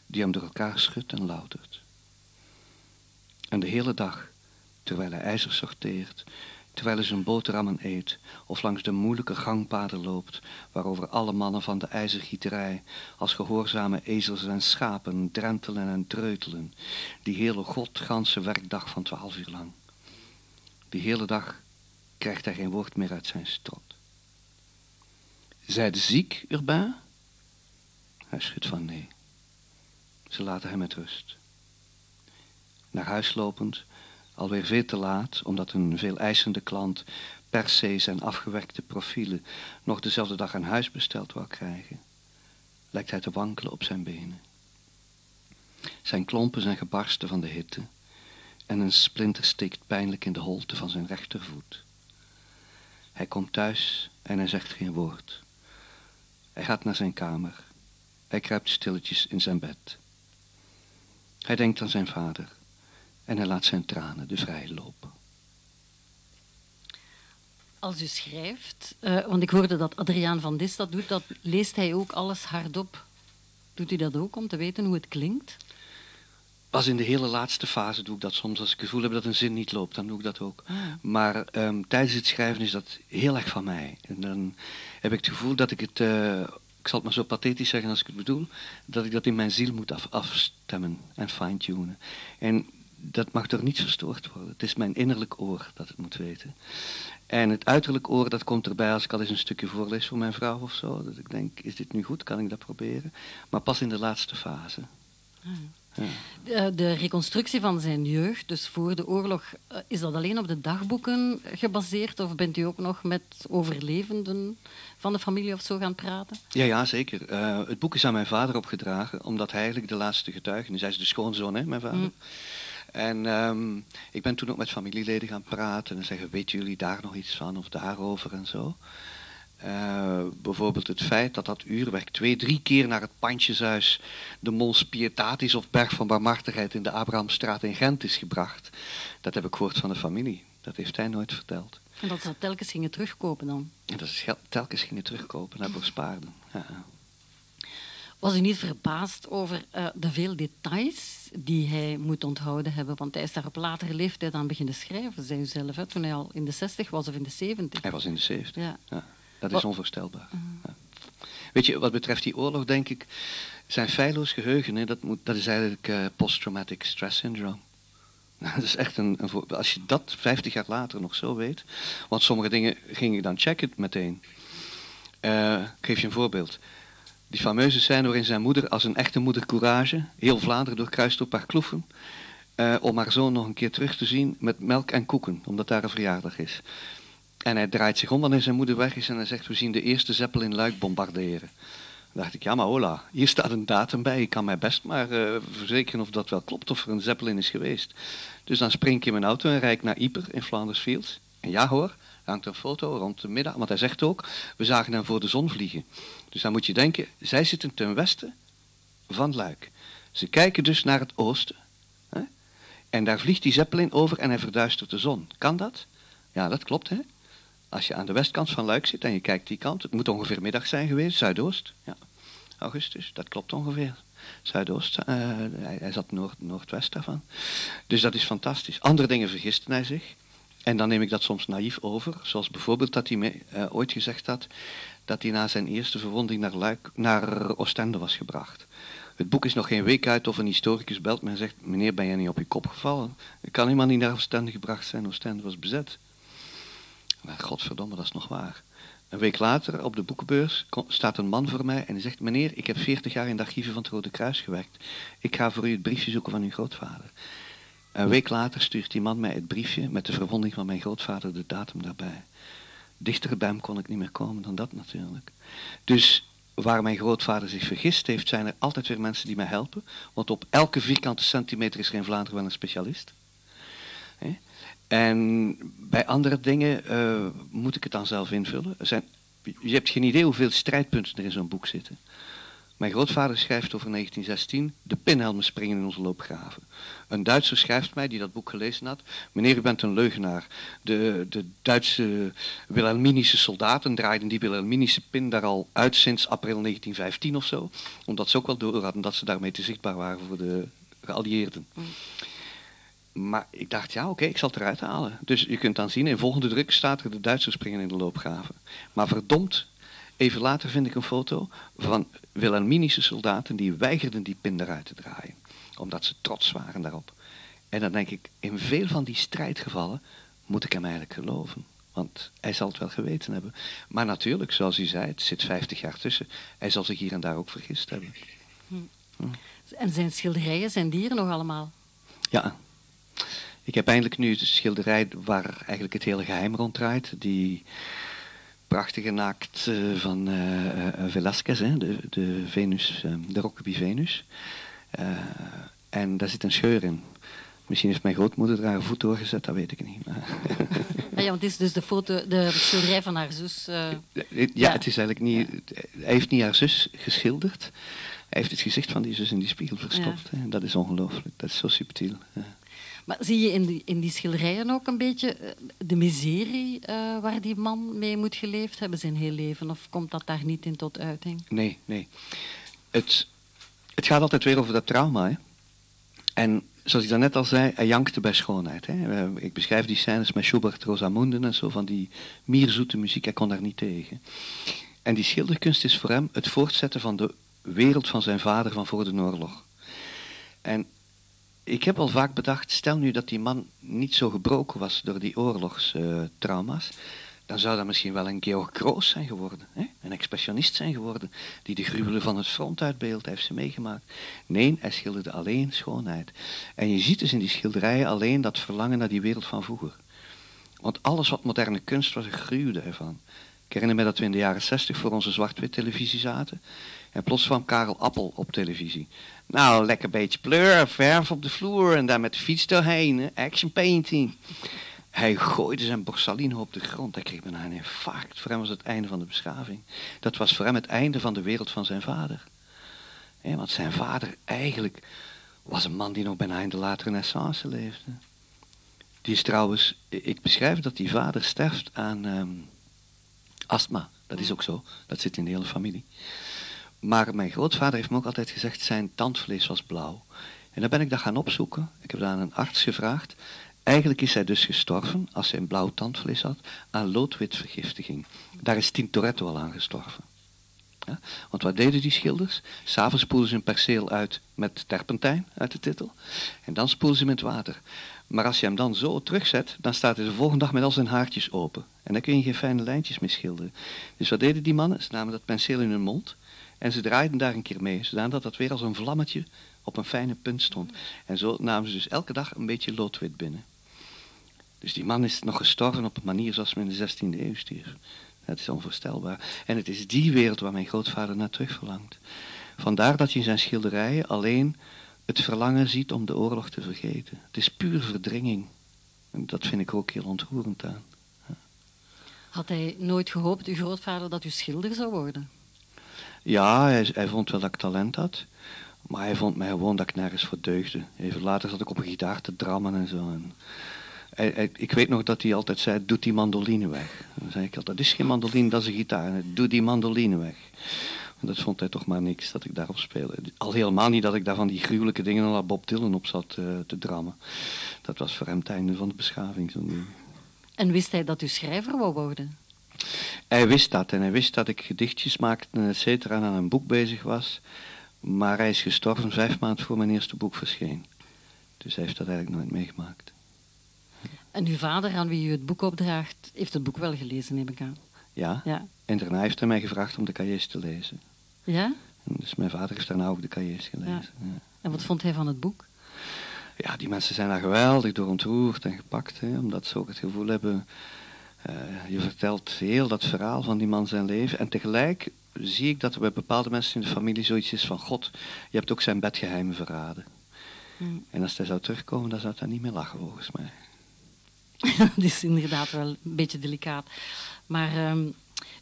die hem door elkaar schudt en loutert. En de hele dag, terwijl hij ijzer sorteert, terwijl hij zijn boterhammen eet of langs de moeilijke gangpaden loopt, waarover alle mannen van de ijzergieterij als gehoorzame ezels en schapen drentelen en dreutelen, die hele godganse werkdag van twaalf uur lang. Die hele dag krijgt hij geen woord meer uit zijn strot. Zijde ziek, Urbain? Hij schudt van nee. Ze laten hem met rust. Naar huis lopend alweer veel te laat, omdat een veel eisende klant per se zijn afgewerkte profielen nog dezelfde dag aan huis besteld wou krijgen, lijkt hij te wankelen op zijn benen. Zijn klompen zijn gebarsten van de hitte en een splinter steekt pijnlijk in de holte van zijn rechtervoet. Hij komt thuis en hij zegt geen woord. Hij gaat naar zijn kamer. Hij kruipt stilletjes in zijn bed. Hij denkt aan zijn vader en hij laat zijn tranen de vrije loop. Als u schrijft, uh, want ik hoorde dat Adriaan van Dis dat doet, dat leest hij ook alles hardop. Doet u dat ook om te weten hoe het klinkt? Pas in de hele laatste fase doe ik dat soms. Als ik het gevoel heb dat een zin niet loopt, dan doe ik dat ook. Maar um, tijdens het schrijven is dat heel erg van mij. En dan heb ik het gevoel dat ik het, uh, ik zal het maar zo pathetisch zeggen als ik het bedoel, dat ik dat in mijn ziel moet af, afstemmen en fine-tunen. En dat mag door niets verstoord worden. Het is mijn innerlijk oor dat het moet weten. En het uiterlijk oor, dat komt erbij als ik al eens een stukje voorlees voor mijn vrouw of zo. Dat ik denk, is dit nu goed? Kan ik dat proberen? Maar pas in de laatste fase. Ah. Ja. De, de, reconstructie van zijn jeugd, dus voor de oorlog, eh, is dat alleen op de dagboeken gebaseerd? Of bent u ook nog met overlevenden van de familie of zo gaan praten? Ja, ja zeker. Uh, het boek is aan mijn vader opgedragen, omdat hij eigenlijk de laatste getuige is. Hij is de schoonzoon, hè, mijn vader. Mm. En um, ik ben toen ook met familieleden gaan praten en zeggen, weten jullie daar nog iets van of daarover en zo. Uh, bijvoorbeeld het feit dat dat uurwerk twee, drie keer naar het Pandjeshuis, de Mons Pietatis of Berg van Barmhartigheid in de Abrahamstraat in Gent is gebracht. Dat heb ik gehoord van de familie. Dat heeft hij nooit verteld. En dat ze telkens gingen terugkopen dan? En dat ze telkens gingen terugkopen naar Bospaarden. Ja. Was u niet verbaasd over uh, de veel details die hij moet onthouden hebben? Want hij is daar op latere leeftijd aan beginnen schrijven, zei u zelf, hè, toen hij al in de 60 was of in de 70. Hij was in de 70, ja. ja. Dat is onvoorstelbaar. Mhm. Ja. Weet je, wat betreft die oorlog denk ik, zijn feilloos geheugen, hè, dat, moet, dat is eigenlijk uh, post-traumatic stress syndrome. Dat is echt een, een, als je dat 50 jaar later nog zo weet, want sommige dingen ging ik dan checken meteen. Uh, ik geef je een voorbeeld. Die fameuze scène waarin zijn moeder als een echte moeder courage heel Vlaanderen doorkruist door paar kloeven. Uh, om haar zoon nog een keer terug te zien met melk en koeken, omdat daar een verjaardag is. En hij draait zich om wanneer zijn moeder weg is en hij zegt, we zien de eerste zeppel in Luik bombarderen. Dan dacht ik, ja maar hola, hier staat een datum bij, ik kan mij best maar uh, verzekeren of dat wel klopt, of er een zeppelin is geweest. Dus dan spring ik in mijn auto en rijd naar Yper in Flanders Fields. En ja hoor, hangt een foto rond de middag, want hij zegt ook, we zagen hem voor de zon vliegen. Dus dan moet je denken, zij zitten ten westen van Luik. Ze kijken dus naar het oosten. Hè? En daar vliegt die zeppelin over en hij verduistert de zon. Kan dat? Ja, dat klopt hè. Als je aan de westkant van Luik zit en je kijkt die kant, het moet ongeveer middag zijn geweest, zuidoost. Ja, augustus, dat klopt ongeveer. Zuidoost, uh, hij, zat noord, noordwest daarvan. Dus dat is fantastisch. Andere dingen vergiste hij zich. En dan neem ik dat soms naïef over, zoals bijvoorbeeld dat hij me, uh, ooit gezegd had dat hij na zijn eerste verwonding naar, Luik, naar Oostende was gebracht. Het boek is nog geen week uit of een historicus belt me en zegt, meneer ben jij niet op je kop gevallen? Ik kan helemaal niet naar Oostende gebracht zijn, Oostende was bezet. Maar godverdomme, dat is nog waar. Een week later op de boekenbeurs staat een man voor mij en hij zegt: Meneer, ik heb 40 jaar in de archieven van het Rode Kruis gewerkt. Ik ga voor u het briefje zoeken van uw grootvader. Een week later stuurt die man mij het briefje met de verwonding van mijn grootvader, de datum daarbij. Dichter bij hem kon ik niet meer komen dan dat natuurlijk. Dus waar mijn grootvader zich vergist heeft, zijn er altijd weer mensen die mij helpen. Want op elke vierkante centimeter is er in Vlaanderen wel een specialist. En bij andere dingen uh, moet ik het dan zelf invullen. Zijn, je hebt geen idee hoeveel strijdpunten er in zo'n boek zitten. Mijn grootvader schrijft over 1916, de pinhelmen springen in onze loopgraven. Een Duitser schrijft mij, die dat boek gelezen had, meneer u bent een leugenaar. De, de Duitse Wilhelminische soldaten draaiden die Wilhelminische pin daar al uit sinds april 1915 of zo. Omdat ze ook wel door hadden dat ze daarmee te zichtbaar waren voor de geallieerden. Mm. Maar ik dacht, ja oké, ik zal het eruit halen. Dus je kunt dan zien, in volgende druk staat er de Duitsers springen in de loopgraven. Maar verdomd, even later vind ik een foto van Wilhelminische soldaten die weigerden die pin eruit te draaien. Omdat ze trots waren daarop. En dan denk ik, in veel van die strijdgevallen moet ik hem eigenlijk geloven. Want hij zal het wel geweten hebben. Maar natuurlijk, zoals u zei, het zit 50 jaar tussen. Hij zal zich hier en daar ook vergist hebben. Hm. Hm. En zijn schilderijen, zijn dieren nog allemaal? Ja, ik heb eindelijk nu de schilderij waar eigenlijk het hele geheim rond draait. Die prachtige naakt uh, van uh, Velasquez, hè, de, de, Venus, de Rokeby Venus. en daar zit een scheur in. Misschien heeft mijn grootmoeder daar haar voet doorgezet, dat weet ik niet. Maar... Ah ja, want het is dus de, foto, de schilderij van haar zus. Uh... Ja, ja, het is eigenlijk niet... Hij heeft niet haar zus geschilderd. Hij heeft het gezicht van die zus in die spiegel verstopt. Ja. Dat is ongelooflijk. Dat is zo subtiel. Ja. Maar zie je in die, in die schilderijen ook een beetje eh, de miserie uh, waar die man mee moet geleefd hebben zijn heel leven? Of komt dat daar niet in tot uiting? Nee, nee. Het, het gaat altijd weer over dat trauma. Hè? En zoals ik daarnet al zei, hij jankte bij schoonheid. Hè? Eh, ik beschrijf die scènes met Schubert, Rosamunde en zo, van die mierzoete muziek, hij kon daar niet tegen. En die schilderkunst is voor hem het voortzetten van de wereld van zijn vader van voor de oorlog. En ik heb al vaak bedacht, stel nu dat die man niet zo gebroken was door die oorlogstrauma's, dan zou dat misschien wel een Georg Kroos zijn geworden. Hè? Een expressionist zijn geworden, die de gruwelen van het front uitbeeldt, heeft ze meegemaakt. Nee, hij schilderde alleen schoonheid. En je ziet dus in die schilderijen alleen dat verlangen naar die wereld van vroeger. Want alles wat moderne kunst was, gruwde ervan. Ik herinner me dat we in de jaren zestig voor onze zwart-wit televisie zaten. En plots kwam Karel Appel op televisie. Nou, lekker beetje pleur, verf op de vloer en daar met de fiets doorheen. Action painting. Hij gooide zijn borsalino op de grond. Hij kreeg bijna een infarct. Voor hem was het einde van de beschaving. Dat was voor hem het einde van de wereld van zijn vader. want zijn vader eigenlijk was een man die nog bijna in de late renaissance leefde. Die is trouwens, ik beschrijf dat die vader sterft aan ehm, astma. Dat is ook zo. Dat zit in de hele familie. Maar mijn grootvader heeft me ook altijd gezegd, zijn tandvlees was blauw. En dan ben ik dat gaan opzoeken. Ik heb daar aan een arts gevraagd. Eigenlijk is hij dus gestorven, als hij een blauw tandvlees had, aan loodwitvergiftiging. Daar is Tintoretto al aan gestorven. Ja? Want wat deden die schilders? S'avonds spoelden ze een perceel uit met terpentijn uit de titel. En dan spoelden ze met water. Maar als je hem dan zo terugzet, dan staat hij de volgende dag met al zijn haartjes open. En dan kun je geen fijne lijntjes meer schilderen. Dus wat deden die mannen? Ze namen dat penseel in hun mond en ze draaiden daar een keer mee, zodat dat weer als een vlammetje op een fijne punt stond. En zo namen ze dus elke dag een beetje loodwit binnen. Dus die man is nog gestorven op een manier zoals men in de 16e eeuw stierf. Dat is onvoorstelbaar. En het is die wereld waar mijn grootvader naar terug verlangt. Vandaar dat je in zijn schilderijen alleen het verlangen ziet om de oorlog te vergeten. Het is puur verdringing. En dat vind ik ook heel ontroerend aan. Had hij nooit gehoopt, uw grootvader, dat u schilder zou worden? Ja, hij, vond wel dat ik talent had. Maar hij vond mij gewoon dat ik nergens voor deugde. Even later zat ik op een gitaar te drammen en zo. En ik weet nog dat hij altijd zei, doe die mandoline weg. Dan zei ik altijd, dat is geen mandoline, dat is een gitaar. Doe die mandoline weg. Dat vond hij toch maar niks, dat ik daarop speelde. Al helemaal niet dat ik daar van die gruwelijke dingen als Bob Dylan op zat uh, te drammen. Dat was voor hem het einde van de beschaving. En wist hij dat u schrijver wou worden? Hij wist dat en hij wist dat ik gedichtjes maakte en et cetera en aan een boek bezig was. Maar hij is gestorven vijf maanden voor mijn eerste boek verscheen. Dus hij heeft dat eigenlijk nooit meegemaakt. En uw vader, aan wie u het boek opdraagt, heeft het boek wel gelezen, neem ik aan. Ja, ja. en daarna heeft hij mij gevraagd om de cahiers te lezen. Ja? En dus mijn vader heeft daarna ook de cahiers gelezen. Ja. En wat vond hij van het boek? Ja, die mensen zijn daar geweldig door ontroerd en gepakt, hè, omdat ze ook het gevoel hebben je vertelt heel dat verhaal van die man zijn leven. En tegelijk zie ik dat er bij bepaalde mensen in de familie zoiets is van God, je hebt ook zijn bedgeheimen verraden. Hmm. En als hij zou terugkomen, dan zou hij niet meer lachen volgens mij. dat is inderdaad wel een beetje delicaat. Maar um,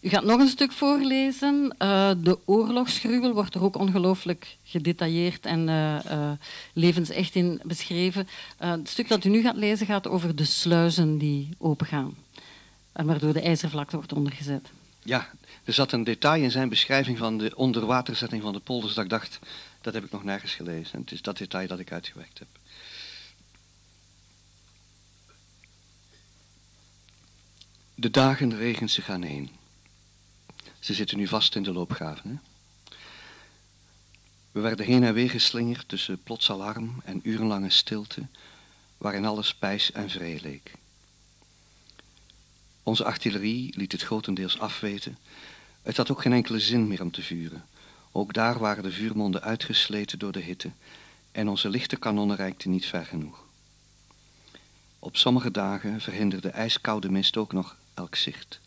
u gaat nog een stuk voorlezen. Uh, de oorlogsgruwel wordt er ook ongelooflijk gedetailleerd en uh, uh, levensecht in beschreven. het stuk dat u nu gaat lezen gaat over de sluizen die opengaan en waardoor de ijzervlakte wordt ondergezet. Ja, er zat een detail in zijn beschrijving van de onderwaterzetting van de polders dat ik dacht, dat heb ik nog nergens gelezen. En het is dat detail dat ik uitgewerkt heb. De dagen regen zich aan heen. Ze zitten nu vast in de loopgraven. Hè? We werden heen en weer geslingerd tussen plots alarm en urenlange stilte, waarin alles spijs en vrij leek. Onze artillerie liet het grotendeels afweten. Het had ook geen enkele zin meer om te vuren. Ook daar waren de vuurmonden uitgesleten door de hitte en onze lichte kanonnen reikten niet ver genoeg. Op sommige dagen verhinderde ijskoude mist ook nog elk zicht.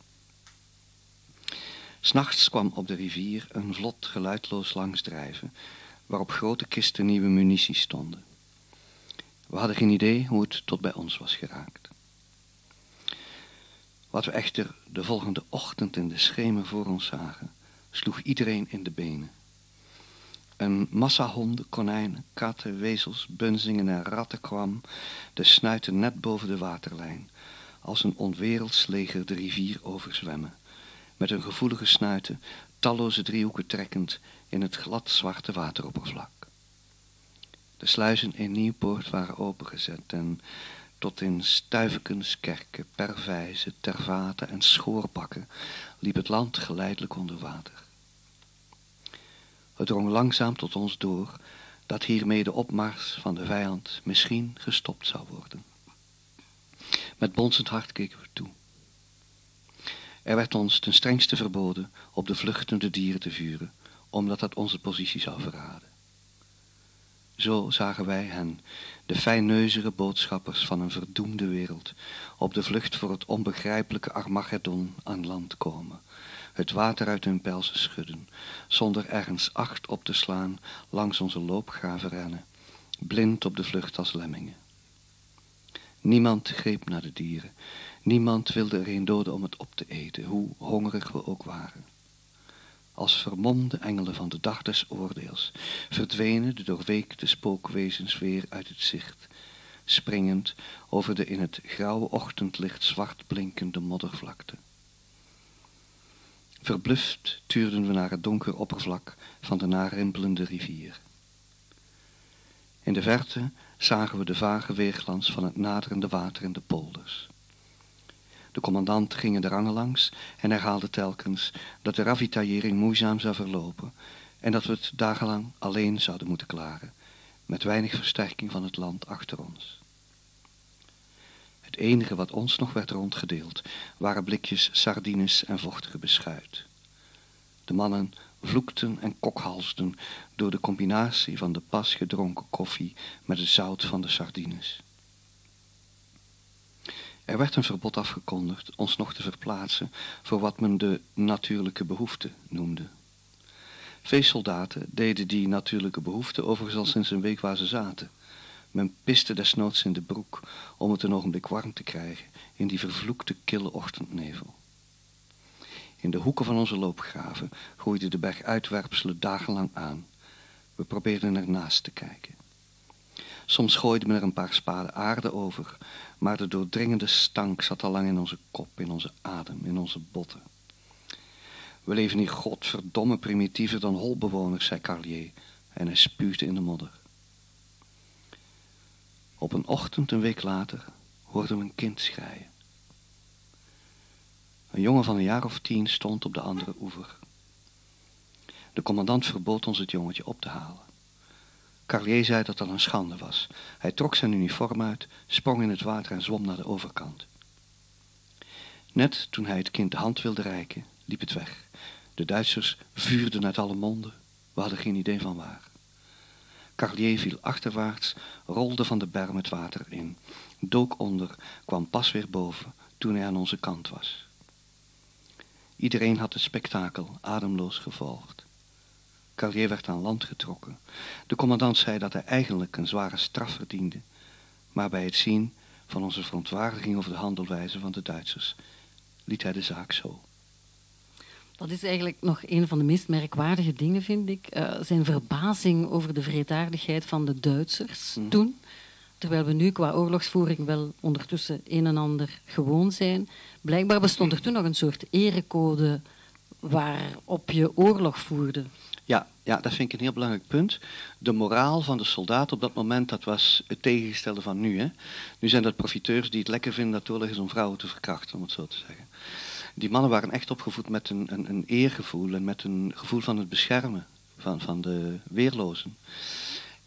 S'nachts kwam op de rivier een vlot geluidloos langsdrijven, waarop grote kisten nieuwe munitie stonden. We hadden geen idee hoe het tot bij ons was geraakt. Wat we echter de volgende ochtend in de schemer voor ons zagen, sloeg iedereen in de benen. Een massa honden, konijnen, katten, wezels, bunzingen en ratten kwam, de snuiten net boven de waterlijn, als een onwerelds leger de rivier overzwemmen, met hun gevoelige snuiten talloze driehoeken trekkend in het glad zwarte wateroppervlak. De sluizen in Nieuwpoort waren opengezet en tot in Stuivekens, Kerken, Pervijzen, Tervaten en Schoorbakken liep het land geleidelijk onder water. Het drong langzaam tot ons door dat hiermee de opmars van de vijand misschien gestopt zou worden. Met bonzend hart keken we toe. Er werd ons ten strengste verboden op de vluchtende dieren te vuren, omdat dat onze positie zou verraden. Zo zagen wij hen, de fijneuzere boodschappers van een verdoemde wereld, op de vlucht voor het onbegrijpelijke Armageddon aan land komen, het water uit hun pelsen schudden, zonder ergens acht op te slaan langs onze loopgraven rennen, blind op de vlucht als lemmingen. Niemand greep naar de dieren, niemand wilde er een doden om het op te eten, hoe hongerig we ook waren. Als vermomde engelen van de dag des oordeels verdwenen de doorweekte spookwezens weer uit het zicht, springend over de in het grauwe ochtendlicht zwart blinkende moddervlakte. Verbluft tuurden we naar het donker oppervlak van de narimpelende rivier. In de verte zagen we de vage weerglans van het naderende water in de polders. De commandant ging de rangen langs en herhaalde telkens dat de ravitaillering moeizaam zou verlopen en dat we het dagenlang alleen zouden moeten klaren, met weinig versterking van het land achter ons. Het enige wat ons nog werd rondgedeeld waren blikjes sardines en vochtige beschuit. De mannen vloekten en kokhalsden door de combinatie van de pas gedronken koffie met het zout van de sardines. Er werd een verbod afgekondigd ons nog te verplaatsen voor wat men de natuurlijke behoefte noemde. Veel soldaten deden die natuurlijke behoefte overigens al sinds een week waar ze zaten. Men piste desnoods in de broek om het een ogenblik warm te krijgen in die vervloekte kille ochtendnevel. In de hoeken van onze loopgraven groeide de berg uitwerpselen dagenlang aan. We probeerden ernaast te kijken. Soms gooide men er een paar spaden aarde over, maar de doordringende stank zat al lang in onze kop, in onze adem, in onze botten. We leven hier godverdomme primitiever dan holbewoners, zei Carlier, en hij spuugde in de modder. Op een ochtend, een week later, hoorden we een kind schreien. Een jongen van een jaar of tien stond op de andere oever. De commandant verbood ons het jongetje op te halen. Carlier zei dat dat een schande was. Hij trok zijn uniform uit, sprong in het water en zwom naar de overkant. Net toen hij het kind de hand wilde reiken, liep het weg. De Duitsers vuurden uit alle monden. We hadden geen idee van waar. Carlier viel achterwaarts, rolde van de berm het water in, dook onder, kwam pas weer boven toen hij aan onze kant was. Iedereen had het spektakel ademloos gevolgd. Carrier werd aan land getrokken. De commandant zei dat hij eigenlijk een zware straf verdiende, maar bij het zien van onze verontwaardiging over de handelwijze van de Duitsers liet hij de zaak zo. Dat is eigenlijk nog een van de meest merkwaardige dingen, vind ik. Uh, zijn verbazing over de wreedaardigheid van de Duitsers mm. toen. Terwijl we nu qua oorlogsvoering wel ondertussen een en ander gewoon zijn. Blijkbaar bestond er toen nog een soort erecode waarop je oorlog voerde. Ja, ja, dat vind ik een heel belangrijk punt. De moraal van de soldaat op dat moment, dat was het tegengestelde van nu. Hè. Nu zijn dat profiteurs die het lekker vinden dat oorlog is om vrouwen te verkrachten, om het zo te zeggen. Die mannen waren echt opgevoed met een, een, een eergevoel en met een gevoel van het beschermen van, van de weerlozen.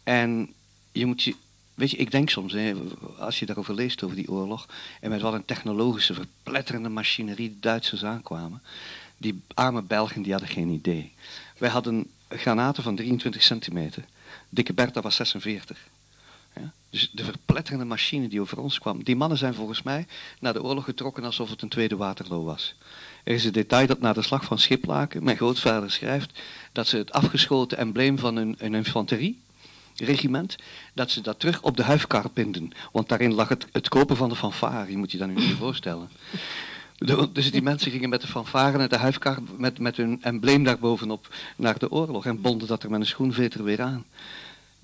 En je moet je, weet je, ik denk soms, hè, als je daarover leest over die oorlog, en met wat een technologische, verpletterende machinerie de Duitsers aankwamen, die arme Belgen die hadden geen idee. Wij hadden granaten van 23 centimeter. Dikke Bertha was 46. Ja? Dus de verpletterende machine die over ons kwam. Die mannen zijn volgens mij naar de oorlog getrokken alsof het een tweede Waterloo was. Er is een detail dat na de slag van Schiplaken, mijn grootvader schrijft, dat ze het afgeschoten embleem van hun, hun infanterie, regiment, dat ze dat terug op de huifkar binden. Want daarin lag het, het kopen van de fanfare, je moet je dat nu niet voorstellen. Dus die mensen gingen met de fanfare en de huifkar met, met hun embleem daarbovenop naar de oorlog en bonden dat er met een schoenveter weer aan.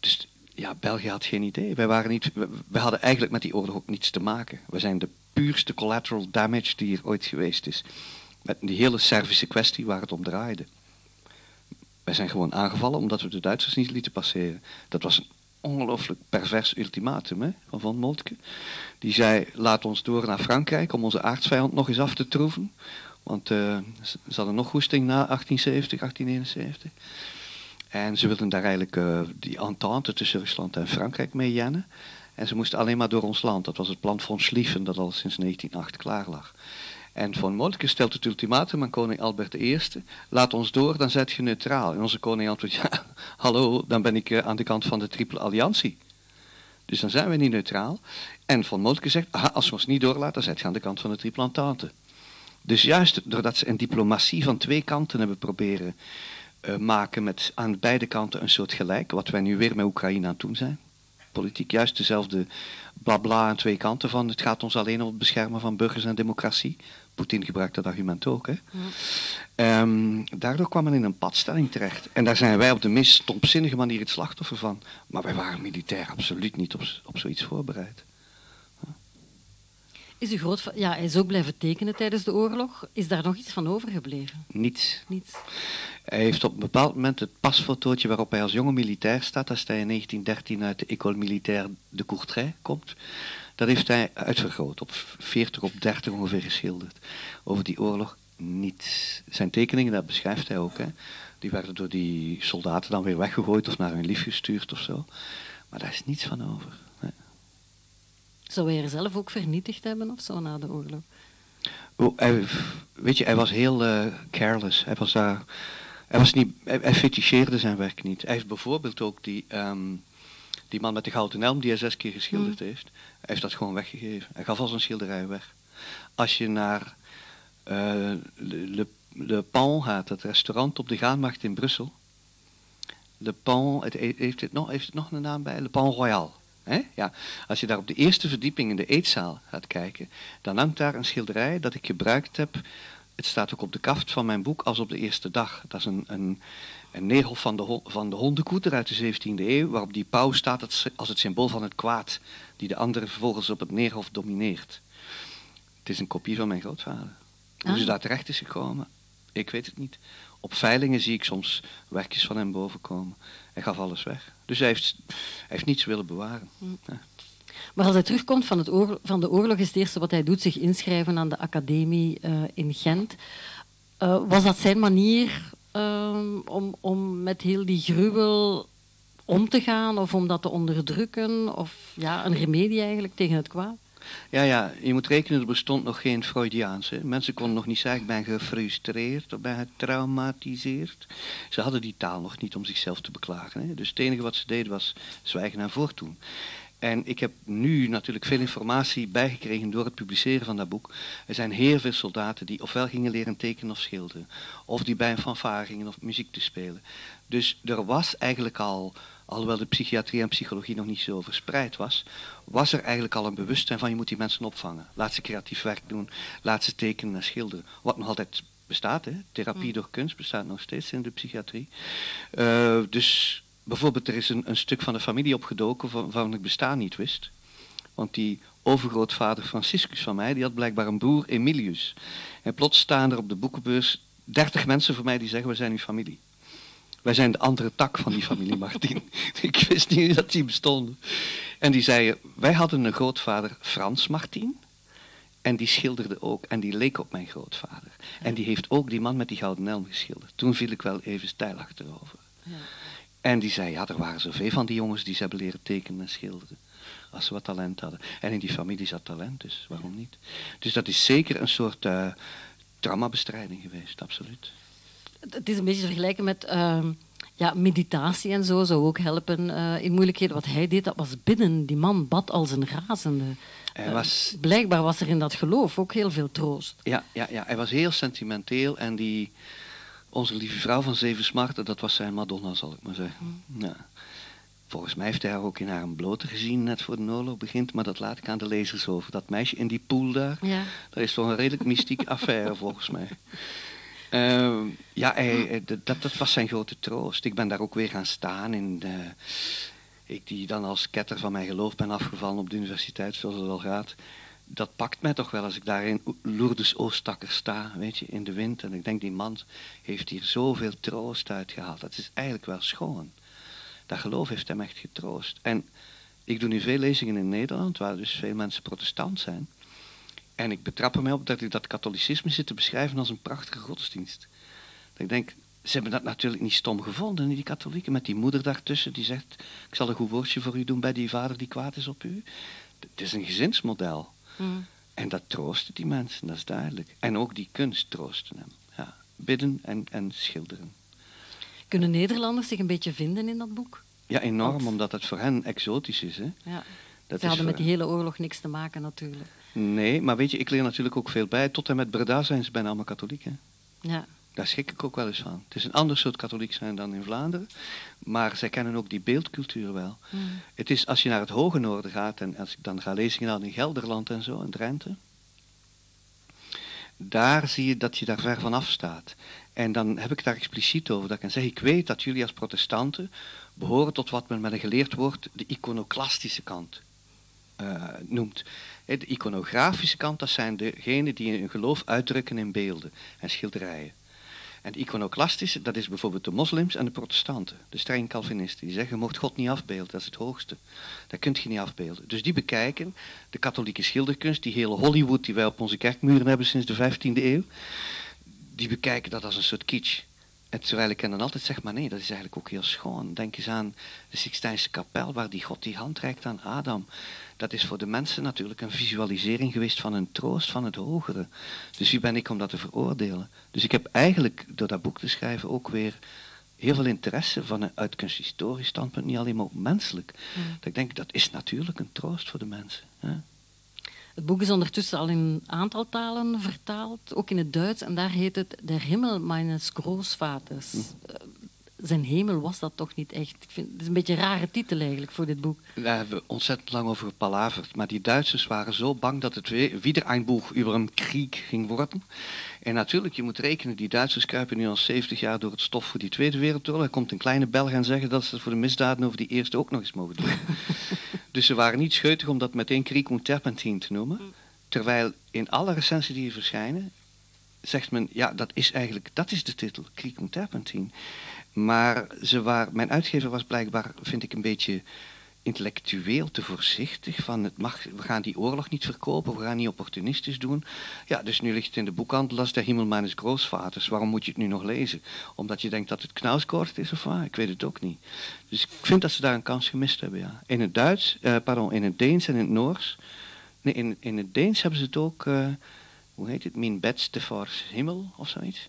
Dus ja, België had geen idee. Wij, waren niet, wij hadden eigenlijk met die oorlog ook niets te maken. We zijn de puurste collateral damage die er ooit geweest is. Met die hele Servische kwestie waar het om draaide. Wij zijn gewoon aangevallen omdat we de Duitsers niet lieten passeren. Dat was een ongelooflijk pervers ultimatum hè, van Van Moltke. Die zei, laat ons door naar Frankrijk om onze aardsvijand nog eens af te troeven. Want uh, ze hadden nog goesting na 1870, 1871. En ze wilden daar eigenlijk uh, die entente tussen Rusland en Frankrijk mee jennen. En ze moesten alleen maar door ons land. Dat was het plan van Schlieffen dat al sinds 1908 klaar lag. En Von Moltke stelt het ultimatum aan koning Albert I. Laat ons door, dan zet je neutraal. En onze koning antwoordt, ja, hallo, dan ben ik uh, aan de kant van de triple alliantie. Dus dan zijn we niet neutraal. En Von Moltke zegt, als we ons niet doorlaten, dan zet je aan de kant van de triple entente. Dus juist doordat ze een diplomatie van twee kanten hebben proberen uh, maken met aan beide kanten een soort gelijk, wat wij nu weer met Oekraïne aan het doen zijn. Politiek juist dezelfde blabla aan twee kanten van het gaat ons alleen om het beschermen van burgers en democratie. Poetin gebruikt dat argument ook. Hè. Ja. Um, daardoor kwam men in een padstelling terecht. En daar zijn wij op de meest stomzinnige manier het slachtoffer van. Maar wij waren militair absoluut niet op, op zoiets voorbereid. Is uw grootvader, ja, hij is ook blijven tekenen tijdens de oorlog. Is daar nog iets van overgebleven? Niets. Niets. Hij heeft op een bepaald moment het pasfotootje waarop hij als jonge militair staat, als hij in 1913 uit de École Militaire de Courtrai komt, dat heeft hij uitvergroot, op 40 op 30 ongeveer geschilderd. Over die oorlog niets. Zijn tekeningen, dat beschrijft hij ook, hè, die werden door die soldaten dan weer weggegooid of naar hun lief gestuurd of zo. Maar daar is niets van over. Nee. Zou hij er zelf ook vernietigd hebben of zo na de oorlog? Oh, hij, weet je, hij was heel uh, careless. Hij was daar. Hij, was niet, hij, hij feticheerde zijn werk niet. Hij heeft bijvoorbeeld ook die, um, die man met de gouden helm die hij zes keer geschilderd mm. heeft. Hij heeft dat gewoon weggegeven. Hij gaf al zijn schilderij weg. Als je naar uh, Le, Le Pan gaat, het restaurant op de Gaanmacht in Brussel. Le Pan, het, heeft, het nog, heeft het nog een naam bij? Le Pan Royal. He? Ja. Als je daar op de eerste verdieping in de eetzaal gaat kijken, dan hangt daar een schilderij dat ik gebruikt heb. Het staat ook op de kaft van mijn boek als op de eerste dag. Dat is een, een, een neerhof van de, van de hondenkoeter uit de 17e eeuw, waarop die pauw staat als het symbool van het kwaad, die de anderen vervolgens op het neerhof domineert. Het is een kopie van mijn grootvader. Hoe ze daar terecht is gekomen, ik weet het niet. Op veilingen zie ik soms werkjes van hem bovenkomen. Hij gaf alles weg. Dus hij heeft, hij heeft niets willen bewaren. Ja. Maar als hij terugkomt van, het oorlog, van de oorlog, is het eerste wat hij doet zich inschrijven aan de academie uh, in Gent. Uh, was dat zijn manier uh, om, om met heel die gruwel om te gaan of om dat te onderdrukken? Of ja, een remedie eigenlijk tegen het kwaad? Ja, ja, je moet rekenen, er bestond nog geen Freudiaans. Hè. Mensen konden nog niet zeggen, ik ben gefrustreerd of ben getraumatiseerd. Ze hadden die taal nog niet om zichzelf te beklagen. Hè. Dus het enige wat ze deden was zwijgen en voortdoen. En ik heb nu natuurlijk veel informatie bijgekregen door het publiceren van dat boek. Er zijn heel veel soldaten die ofwel gingen leren tekenen of schilderen. Of die bij een fanfare gingen of muziek te spelen. Dus er was eigenlijk al alhoewel de psychiatrie en psychologie nog niet zo verspreid was, was er eigenlijk al een bewustzijn van je moet die mensen opvangen. Laat ze creatief werk doen, laat ze tekenen en schilderen. Wat nog altijd bestaat, hè? therapie mm. door kunst bestaat nog steeds in de psychiatrie. Uh, dus bijvoorbeeld er is een, een, stuk van de familie opgedoken waarvan ik bestaan niet wist. Want die overgrootvader Franciscus van mij, die had blijkbaar een broer Emilius. En plots staan er op de boekenbeurs dertig mensen voor mij die zeggen we zijn uw familie. Wij zijn de andere tak van die familie Martin. ik wist niet dat die bestonden. En die zeiden, wij hadden een grootvader Frans Martin. En die schilderde ook, en die leek op mijn grootvader. En die heeft ook die man met die gouden helm geschilderd. Toen viel ik wel even stijl achterover. Ja. En die zei, ja, er waren zoveel van die jongens die ze hebben leren tekenen en schilderen. Als ze wat talent hadden. En in die familie zat talent, dus waarom niet? Dus dat is zeker een soort uh, traumabestrijding geweest, absoluut het is een beetje vergelijken met uh, ja, meditatie en zo zou ook helpen uh, in moeilijkheden. Wat hij deed, dat was binnen. Die man bad als een razende. Hij was... Uh, blijkbaar was er in dat geloof ook heel veel troost. Ja, ja, ja, hij was heel sentimenteel en die, onze lieve vrouw van Zeven Smarten, dat was zijn Madonna, zal ik maar zeggen. Hmm. Ja. Volgens mij heeft hij haar ook in haar een blote gezien, net voor de oorlog begint. Maar dat laat ik aan de lezers over. Dat meisje in die pool daar, Ja. dat is toch een redelijk mystieke affaire, volgens mij. Ehm, ja, hij- dat, dat was zijn grote troost. Ik ben daar ook weer gaan staan in de, ik die dan als ketter van mijn geloof ben afgevallen op de universiteit, zoals het al gaat. Dat pakt mij toch wel als ik daar in Lourdes Oostakker sta, weet je, in de wind. En ik denk, die man heeft hier zoveel troost uitgehaald. Dat is eigenlijk wel schoon. Dat geloof heeft hem echt getroost. En ik doe nu veel lezingen in Nederland, waar dus veel mensen protestant zijn. En ik betrap er mij op dat ik dat katholicisme zit te beschrijven als een prachtige godsdienst. Dat ik denk, ze hebben dat natuurlijk niet stom gevonden, die katholieken, met die moeder daartussen die zegt, ik zal een goed woordje voor u doen bij die vader die kwaad is op u. Het is een gezinsmodel. Mm. En dat troostte die mensen, dat is duidelijk. En ook die kunst troostte hem. Ja, bidden en, en schilderen. Kunnen Nederlanders zich een beetje vinden in dat boek? Ja, enorm, Want- omdat het voor hen exotisch is. Hè? Ja. Dat Ze hadden met die hele oorlog niks te maken natuurlijk. Nee, maar weet je, ik leer natuurlijk ook veel bij. Tot en met Breda zijn ze bijna allemaal katholiek. Hè? Ja. Daar schrik ik ook wel eens van. Het is een ander soort katholiek zijn dan in Vlaanderen. Maar zij kennen ook die beeldcultuur wel. Mm. Het is als je naar het hoge noorden gaat, en als ik dan ga lezingen aan in Gelderland en zo, in Drenthe. Daar zie je dat je daar ver vanaf staat. En dan heb ik daar expliciet over. Dat ik kan zeggen, ik weet dat jullie als protestanten behoren tot wat men met een geleerd woord de iconoclastische kant eh, noemt. Hè, De iconografische kant, dat zijn degenen die hun geloof uitdrukken in beelden en schilderijen. En de iconoclastische, dat is bijvoorbeeld de moslims en de protestanten, de streng Calvinisten. Die zeggen, je mocht God niet afbeelden, dat is het hoogste. Dat kunt je niet afbeelden. Dus die bekijken de katholieke schilderkunst, die hele Hollywood die wij op onze kerkmuren hebben sinds de 15e eeuw, die bekijken dat als een soort kitsch. En terwijl ik hen dan altijd zeg, maar nee, dat is eigenlijk ook heel schoon. Denk eens aan de Sixtijnse kapel, waar die God die hand reikt aan Adam. Dat is voor de mensen natuurlijk een visualisering geweest van een troost van het hogere. Dus wie ben ik om dat te veroordelen? Dus ik heb eigenlijk door dat boek te schrijven ook weer heel veel interesse van een uit kunsthistorisch standpunt, niet alleen maar ook menselijk. Mm. Dat ik denk, dat is natuurlijk een troost voor de mensen. Hè? Het boek is ondertussen al in een aantal talen vertaald, ook in het Duits. En daar heet het Der Himmel meines Großvaters. Eh, Zijn hemel was dat toch niet echt. Ik vind, het is een beetje een rare titel eigenlijk voor dit boek. Daar hebben we ontzettend lang over gepalaverd. Maar die Duitsers waren zo bang dat het weer, wieder ein Buch über een krieg ging worden. En natuurlijk, je moet rekenen, die Duitsers kruipen nu al 70 jaar door het stof voor die Tweede Wereldoorlog. Er komt een kleine Belg en zeggen dat ze het voor de misdaden over die eerste ook nog eens mogen doen. dus ze waren niet scheutig om dat meteen Krieg und Terpentin te noemen. Terwijl in alle recensies die hier verschijnen, zegt men, ja, dat is eigenlijk, dat is de titel, Krieg und Terpentin. Maar ze waren, mijn uitgever was blijkbaar, vind ik, een beetje intellectueel te voorzichtig. Van het mag, we gaan die oorlog niet verkopen, we gaan niet opportunistisch doen. Ja, dus nu ligt het in de boekhandel als de Himmel meines Großvaters. Waarom moet je het nu nog lezen? Omdat je denkt dat het knauskort is of wat? Ik weet het ook niet. Dus ik vind dat ze daar een kans gemist hebben, ja. In het Duits, eh, pardon, in het Deens en in het Noors. Nee, in, in het Deens hebben ze het ook, eh, hoe heet het? Min beste voor Himmel of zoiets.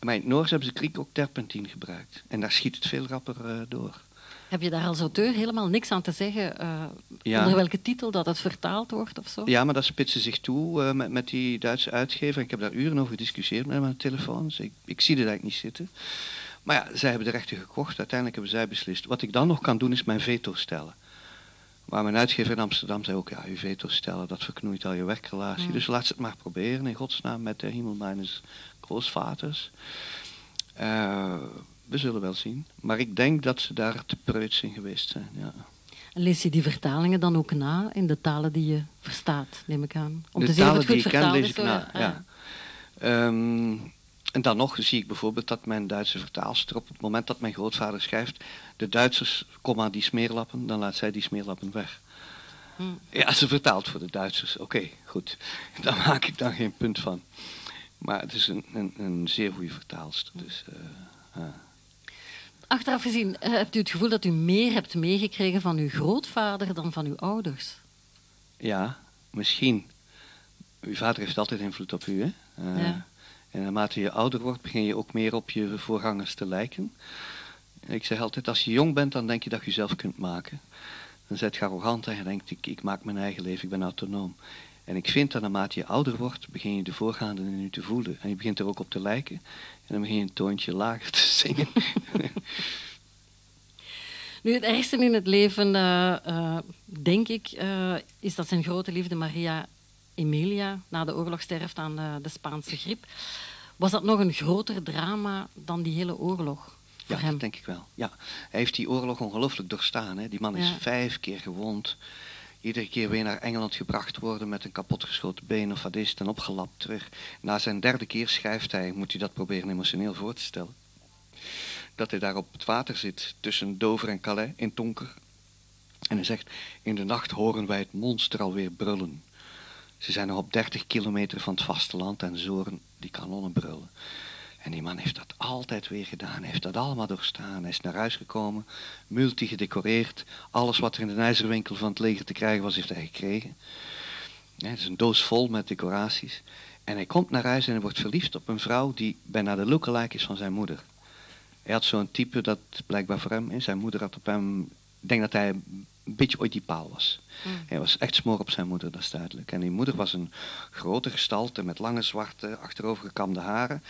Maar in het Noors hebben ze Kriek ook terpentin gebruikt. En daar schiet het veel rapper eh, door. Heb je daar als auteur helemaal niks aan te zeggen eh, Ja. onder welke titel dat het vertaald wordt of zo? Ja, maar dat spitsen zich toe eh, met, met die Duitse uitgever. Ik heb daar uren over gediscussieerd met hem aan de telefoon. Dus ik, ik zie het eigenlijk niet zitten. Maar ja, zij hebben de rechten gekocht. Uiteindelijk hebben zij beslist. Wat ik dan nog kan doen, is mijn veto stellen. Maar mijn uitgever in Amsterdam zei ook, ja, uw veto stellen, dat verknoeit al je werkrelatie. Dus laat ze het maar proberen, in godsnaam, met de Himmel meines Eh, we zullen wel zien. Maar ik denk dat ze daar te preuts in geweest zijn, ja. En lees je die vertalingen dan ook na in de talen die je verstaat, neem ik aan? Om de te zien of talen het goed die ik ken, lees ik na. ah, Ja. Ehm, en dan nog zie ik bijvoorbeeld dat mijn Duitse vertaalster op het moment dat mijn grootvader schrijft, de Duitsers, komma die smeerlappen, dan laat zij die smeerlappen weg. Hm. Ja, ze vertaalt voor de Duitsers. Oké, goed. Daar maak ik dan geen punt van. Maar het is een, een, een zeer goede vertaalster. Dus, eh. Achteraf gezien, eh, hebt u het gevoel dat u meer hebt meegekregen van uw grootvader dan van uw ouders? Ja, misschien. Uw vader heeft altijd invloed op u, hè? Eh, Ja. En naarmate je ouder wordt, begin je ook meer op je voorgangers te lijken. Ik zeg altijd, als je jong bent, dan denk je dat je jezelf kunt maken. Dan zet je arrogant en je denkt, ik, ik maak mijn eigen leven, ik ben autonoom. En ik vind dat naarmate je ouder wordt, begin je de voorgaande in u te voelen. En je begint er ook op te lijken. En dan begin je een toontje lager te zingen. Nu, het ergste in het leven, eh, eh, denk ik, eh, is dat zijn grote liefde Maria Emilia na de oorlog sterft aan de Spaanse griep. Was dat nog een groter drama dan die hele oorlog? Ja, dat denk ik wel. Ja. Hij heeft die oorlog ongelooflijk doorstaan. Hè. Die man is vijf keer gewond. Iedere keer weer naar Engeland gebracht worden met een kapotgeschoten been of wat is en opgelapt terug. Na zijn derde keer schrijft hij, moet je dat proberen emotioneel voor te stellen, dat hij daar op het water zit tussen Dover en Calais in Tonker. En hij zegt, in de nacht horen wij het monster alweer brullen. Ze zijn nog op 30 kilometer van het vasteland en zoren die kanonnen brullen. En die man heeft dat altijd weer gedaan. Heeft dat allemaal doorstaan. Hij is naar huis gekomen, multi gedecoreerd. Alles wat er in de ijzerwinkel van het leger te krijgen was, heeft hij gekregen. het is een doos vol met decoraties. En hij komt naar huis en hij wordt verliefd op een vrouw die bijna de lookalike is van zijn moeder. Hij had zo'n type dat blijkbaar voor hem is. Zijn moeder had op hem... Ik denk dat hij een beetje Oedipaal was. Mm. Hij was echt smoor op zijn moeder, dat is duidelijk. En die moeder was een grote gestalte met lange zwarte achterovergekamde haren.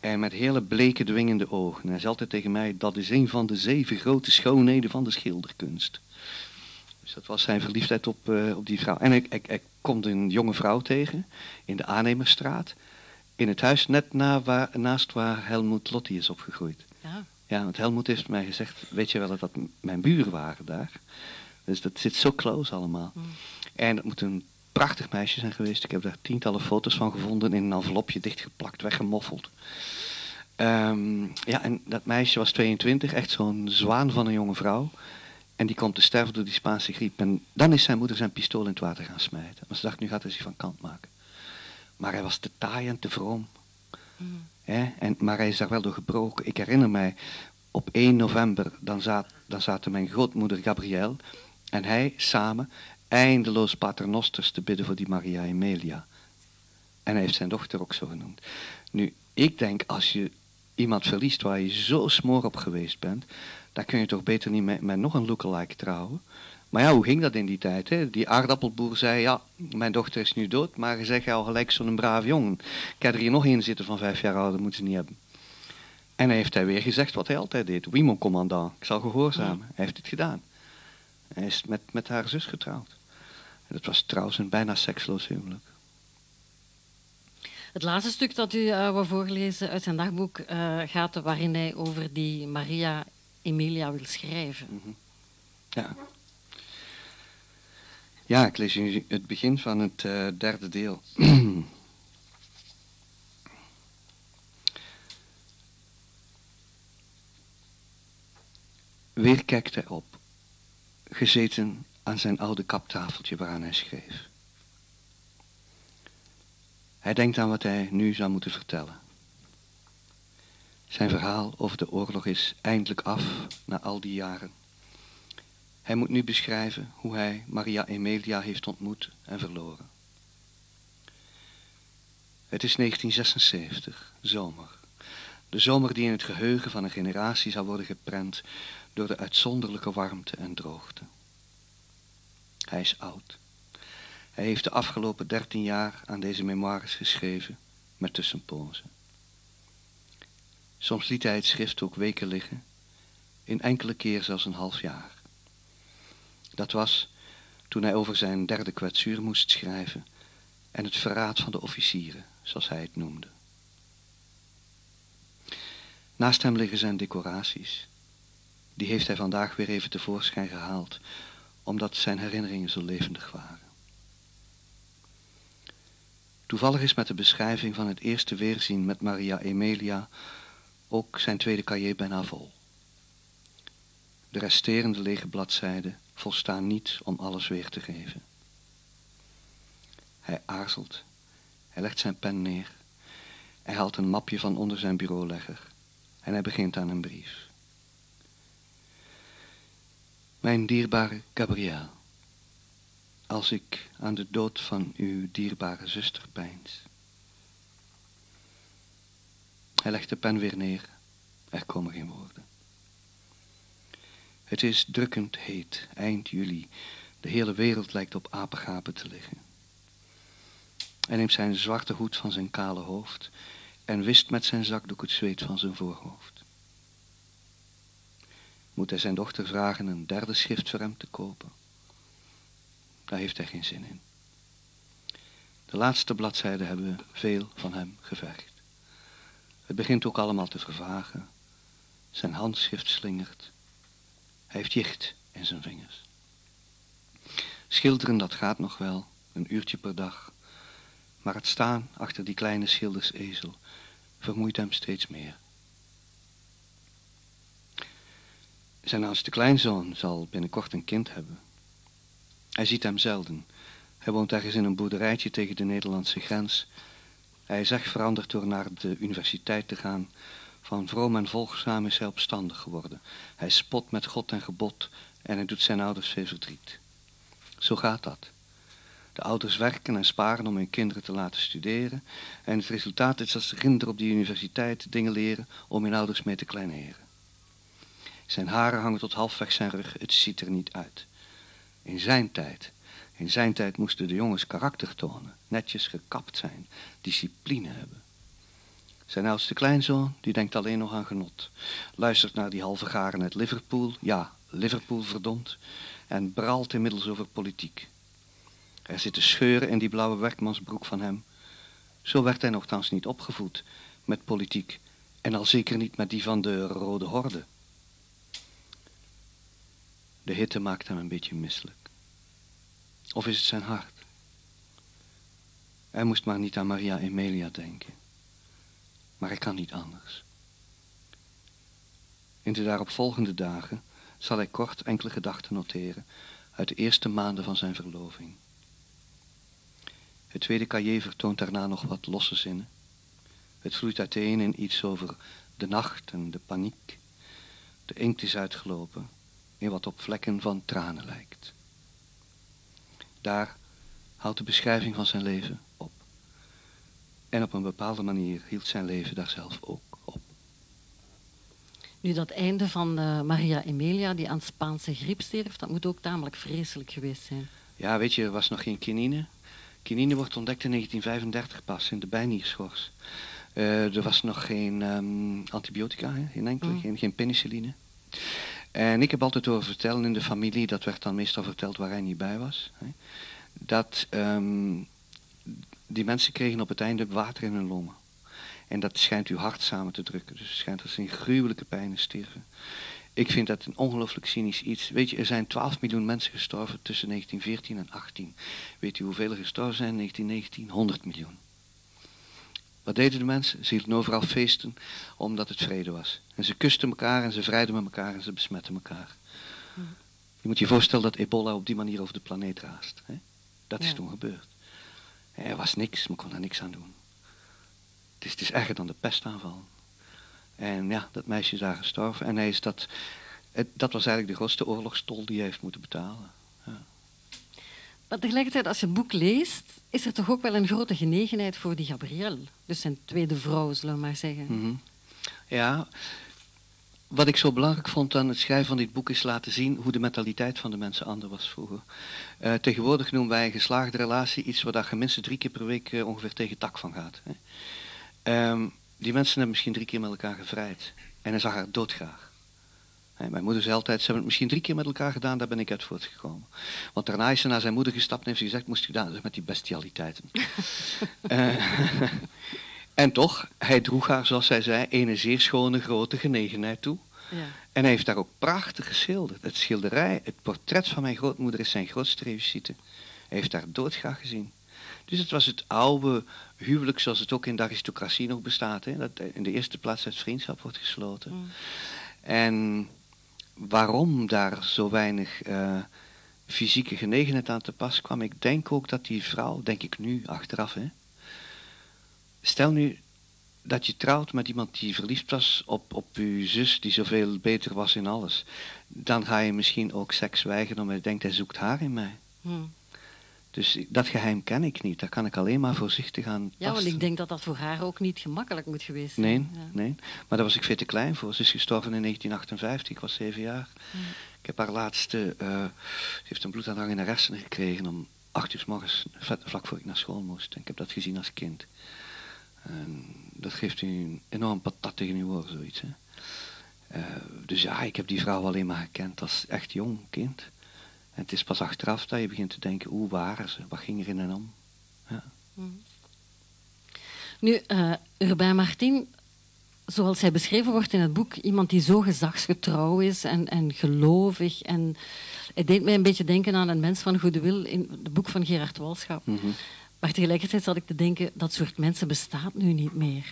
En met hele bleke dwingende ogen. En hij zei altijd tegen mij, dat is een van de zeven grote schoonheden van de schilderkunst. Dus dat was zijn verliefdheid op, uh, op die vrouw. En ik, ik, ik komt een jonge vrouw tegen in de aannemerstraat. In het huis net na waar, naast waar Helmoet Lotti is opgegroeid. Ja. ja, want Helmoet heeft mij gezegd, weet je wel dat dat mijn buren waren daar. Dus dat zit zo close allemaal. Mm. En dat moet een prachtig meisje zijn geweest. Ik heb daar tientallen foto's van gevonden in een envelopje dichtgeplakt, weggemoffeld. Um, ja, en dat meisje was 22, echt zo'n zwaan van een jonge vrouw. En die komt te sterven door die Spaanse griep. En dan is zijn moeder zijn pistool in het water gaan smijten. Maar ze dacht, nu gaat hij zich van kant maken. Maar hij was te taai en te vroom. Mm. En, maar hij is daar wel door gebroken. Ik herinner mij, op 1 november, dan, zat, dan zaten mijn grootmoeder Gabrielle en hij samen eindeloos paternosters te bidden voor die Maria Emilia. En hij heeft zijn dochter ook zo genoemd. Nu, ik denk, als je iemand verliest waar je zo smoor op geweest bent, dan kun je toch beter niet met, met nog een lookalike trouwen. Maar ja, hoe ging dat in die tijd? Hè? Die aardappelboer zei, ja, mijn dochter is nu dood, maar je zegt al gelijk zo'n braaf jongen. Ik heb er hier nog een zitten van vijf jaar oud, dat moeten ze niet hebben. En hij heeft hij weer gezegd wat hij altijd deed. Oui, mon commandant, ik zal gehoorzamen. Hij heeft het gedaan. Hij is met, met haar zus getrouwd. En dat was trouwens een bijna seksloos huwelijk. Het laatste stuk dat u uh, wou voorlezen uit zijn dagboek uh, gaat waarin hij over die Maria Emilia wil schrijven. Mm -hmm. Ja. Ja, ik lees u het begin van het uh, derde deel. Weer kijkt hij op, gezeten aan zijn oude kaptafeltje waaraan hij schreef. Hij denkt aan wat hij nu zou moeten vertellen. Zijn verhaal over de oorlog is eindelijk af na al die jaren. Hij moet nu beschrijven hoe hij Maria Emilia heeft ontmoet en verloren. Het is 1976, zomer. De zomer die in het geheugen van een generatie zou worden geprent door de uitzonderlijke warmte en droogte. Hij is oud. Hij heeft de afgelopen dertien jaar aan deze memoires geschreven, met tussenpozen. Soms liet hij het schrift ook weken liggen, in enkele keer zelfs een half jaar. Dat was toen hij over zijn derde kwetsuur moest schrijven en het verraad van de officieren, zoals hij het noemde. Naast hem liggen zijn decoraties. Die heeft hij vandaag weer even tevoorschijn gehaald, omdat zijn herinneringen zo levendig waren. Toevallig is met de beschrijving van het eerste weerzien met Maria Emilia ook zijn tweede cahier bijna vol. De resterende lege bladzijden volstaan niet om alles weer te geven. Hij aarzelt. Hij legt zijn pen neer. Hij haalt een mapje van onder zijn bureaulegger. En hij begint aan een brief. Mijn dierbare Gabrielle. Als ik aan de dood van uw dierbare zuster peins. Hij legt de pen weer neer. Er komen geen woorden. Het is drukkend heet, eind juli. De hele wereld lijkt op apengapen te liggen. Hij neemt zijn zwarte hoed van zijn kale hoofd en wist met zijn zakdoek het zweet van zijn voorhoofd. Moet hij zijn dochter vragen een derde schrift voor hem te kopen. Daar heeft hij geen zin in. De laatste bladzijden hebben veel van hem gevergd. Het begint ook allemaal te vervagen. Zijn handschrift slingert. Hij heeft jicht in zijn vingers. Schilderen, dat gaat nog wel, een uurtje per dag. Maar het staan achter die kleine schildersezel vermoeit hem steeds meer. Zijn oudste kleinzoon zal binnenkort een kind hebben. Hij ziet hem zelden. Hij woont ergens in een boerderijtje tegen de Nederlandse grens. Hij is echt veranderd door naar de universiteit te gaan. Van vroom en volgzaam is hij opstandig geworden. Hij spot met God en gebod en hij doet zijn ouders veel verdriet. Zo gaat dat. De ouders werken en sparen om hun kinderen te laten studeren. En het resultaat is dat ze kinderen op die universiteit dingen leren om hun ouders mee te kleineren. Zijn haren hangen tot halfweg zijn rug, het ziet er niet uit. In zijn tijd, in zijn tijd moesten de jongens karakter tonen, netjes gekapt zijn, discipline hebben. Zijn oudste kleinzoon, die denkt alleen nog aan genot. Luistert naar die halve garen uit Liverpool, ja, Liverpool verdomd, en bralt inmiddels over politiek. Er zitten scheuren in die blauwe werkmansbroek van hem. Zo werd hij nogthans niet opgevoed met politiek en al zeker niet met die van de Rode Horde. De hitte maakt hem een beetje misselijk. Of is het zijn hart? Hij moest maar niet aan Maria Emilia denken. Maar hij kan niet anders. In de daaropvolgende dagen zal hij kort enkele gedachten noteren uit de eerste maanden van zijn verloving. Het tweede cahier vertoont daarna nog wat losse zinnen. Het vloeit uiteen in iets over de nacht en de paniek. De inkt is uitgelopen in wat op vlekken van tranen lijkt. Daar houdt de beschrijving van zijn leven op. En op een bepaalde manier hield zijn leven daar zelf ook op. Nu, dat einde van uh, Maria Emilia, die aan Spaanse griep stierf, dat moet ook tamelijk vreselijk geweest zijn. Ja, weet je, er was nog geen kinine. Kinine wordt ontdekt in 1935 pas, in de bijnierschors. Uh, er was nog geen um, antibiotica, hè? geen enkele, mm. geen, geen penicilline. En ik heb altijd horen vertellen in de familie, dat werd dan meestal verteld waar hij niet bij was, hè, dat um, die mensen kregen op het einde water in hun longen. En dat schijnt uw hart samen te drukken. Dus het schijnt dat ze in gruwelijke pijnen sterven. Ik vind dat een ongelooflijk cynisch iets. Weet je, er zijn 12 miljoen mensen gestorven tussen 1914 en 18. Weet u hoeveel er gestorven zijn in 1919? 100 miljoen. Wat deden de mensen? Ze hielden overal feesten omdat het vrede was. En ze kusten elkaar en ze vrijden met elkaar en ze besmetten elkaar. Je moet je voorstellen dat ebola op die manier over de planeet raast. Hè? Dat is toen gebeurd. Er was niks, men kon er niks aan doen. Het is, het is erger dan de pestaanval. En ja, dat meisje is daar gestorven. En hij is dat, het, dat was eigenlijk de grootste oorlogstol die hij heeft moeten betalen. Maar tegelijkertijd, als je het boek leest, is er toch ook wel een grote genegenheid voor die Gabriel. Dus zijn tweede vrouw, zullen we maar zeggen. Mhm. Ja, wat ik zo belangrijk vond aan het schrijven van dit boek is laten zien hoe de mentaliteit van de mensen anders was vroeger. Uh, tegenwoordig noemen wij een geslaagde relatie iets waar je minstens drie keer per week uh, ongeveer tegen tak van gaat. Hè. Um, die mensen hebben misschien drie keer met elkaar gevrijd. En hij zag haar doodgraag. Mijn moeder zei altijd, ze hebben het misschien drie keer met elkaar gedaan, daar ben ik uit voortgekomen. Want daarna is ze naar zijn moeder gestapt en heeft ze gezegd, moest je gedaan, met die bestialiteiten. uh, en toch, hij droeg haar, zoals zij zei, een zeer schone grote genegenheid toe. Ja. En hij heeft daar ook prachtig geschilderd. Het schilderij, het portret van mijn grootmoeder is zijn grootste reusite. Hij heeft daar doodgraag gezien. Dus het was het oude huwelijk zoals het ook in de aristocratie nog bestaat. Hè? Dat in de eerste plaats het vriendschap wordt gesloten. Mm. En waarom daar zo weinig uh, fysieke genegenheid aan te pas kwam. Ik denk ook dat die vrouw, denk ik nu achteraf, hè. Stel nu dat je trouwt met iemand die verliefd was op, op uw zus, die zoveel beter was in alles. Dan ga je misschien ook seks weigeren omdat je denkt, hij zoekt haar in mij. Hmm. Dus dat geheim ken ik niet. Daar kan ik alleen maar voorzichtig aan Ja, want ik denk dat dat voor haar ook niet gemakkelijk moet geweest zijn. Nee, nee. Maar daar was ik veel te klein voor. Ze is gestorven in 1958. Ik was zeven jaar. Ik heb haar laatste... Uh, ze heeft een bloedaanhang in haar hersenen gekregen om acht uur s morgens, vlak voor ik naar school moest. En ik heb dat gezien als kind. En dat geeft u een enorm patat tegen uw oor, zoiets. Hè. Eh, dus ja, ik heb die vrouw alleen maar gekend als echt jong kind. En het is pas achteraf dat je begint te denken, hoe waren ze? Wat ging er in en om? Ja. Mm. Nu, uh, Urbain Martin, zoals hij beschreven wordt in het boek, iemand die zo gezagsgetrouw is en, en gelovig. En het deed mij een beetje denken aan een mens van goede wil in het boek van Gerard Walschap. Mm maar tegelijkertijd zat ik te denken, dat soort mensen bestaat nu niet meer.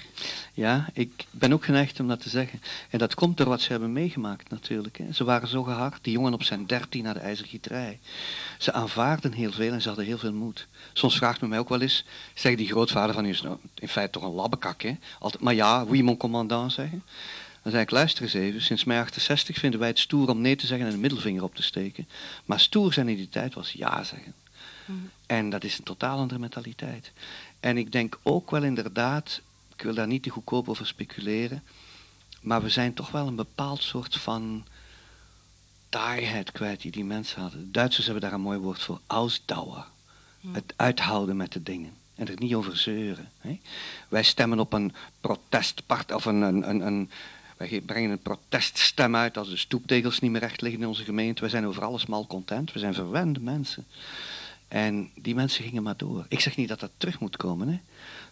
Ja, ik ben ook geneigd om dat te zeggen. En dat komt door wat ze hebben meegemaakt natuurlijk. Hè. Ze waren zo gehard, die jongen op zijn dertien naar de ijzergieterij. Ze aanvaarden heel veel en ze hadden heel veel moed. Soms vraagt men mij ook wel eens, zeg die grootvader van u is nou in feite toch een labbekak, hè? Altijd, maar ja, wie mon commandant zeggen. Dan zei ik, luister eens even, sinds mei 68 vinden wij het stoer om nee te zeggen en een middelvinger op te steken. Maar stoer zijn in die tijd was ja zeggen. En dat is een totaal andere mentaliteit. En ik denk ook wel inderdaad, ik wil daar niet te goedkoop over speculeren, maar we zijn toch wel een bepaald soort van taaiheid kwijt die die mensen hadden. De Duitsers hebben daar een mooi woord voor, ausdauer. Het uithouden met de dingen. En er niet over zeuren. Hè? Wij stemmen op een protestpart of een, een, een, een wij brengen een proteststem uit als de stoeptegels niet meer recht liggen in onze gemeente. Wij zijn over alles mal content. We zijn verwende mensen. En die mensen gingen maar door. Ik zeg niet dat dat terug moet komen. Hè?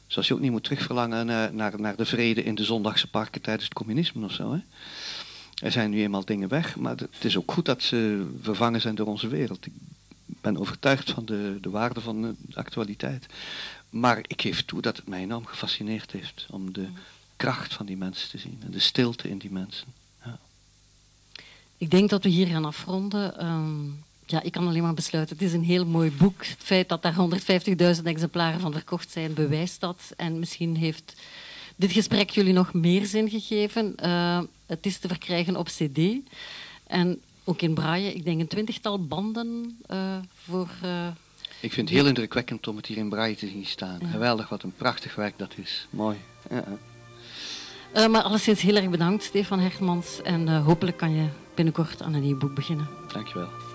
Zoals je ook niet moet terugverlangen naar, naar, naar de vrede in de zondagse parken tijdens het communisme of zo. Hè? Er zijn nu eenmaal dingen weg, maar het is ook goed dat ze vervangen zijn door onze wereld. Ik ben overtuigd van de, de waarde van de actualiteit. Maar ik geef toe dat het mij enorm gefascineerd heeft om de kracht van die mensen te zien en de stilte in die mensen. Ja. Ik denk dat we hier gaan afronden. Ehm, ja, ik kan alleen maar besluiten. Het is een heel mooi boek. Het feit dat daar 150.000 exemplaren van verkocht zijn, bewijst dat. En misschien heeft dit gesprek jullie nog meer zin gegeven. Uh, het is te verkrijgen op CD. En ook in braille. Ik denk een twintigtal banden uh, voor. Uh, ik vind het heel indrukwekkend om het hier in braille te zien staan. Geweldig, wat een prachtig werk dat is. Mooi. Ja. Uh, maar alleszins heel erg bedankt, Stefan Hermans. En hopelijk kan je binnenkort aan een nieuw boek beginnen. Dankjewel.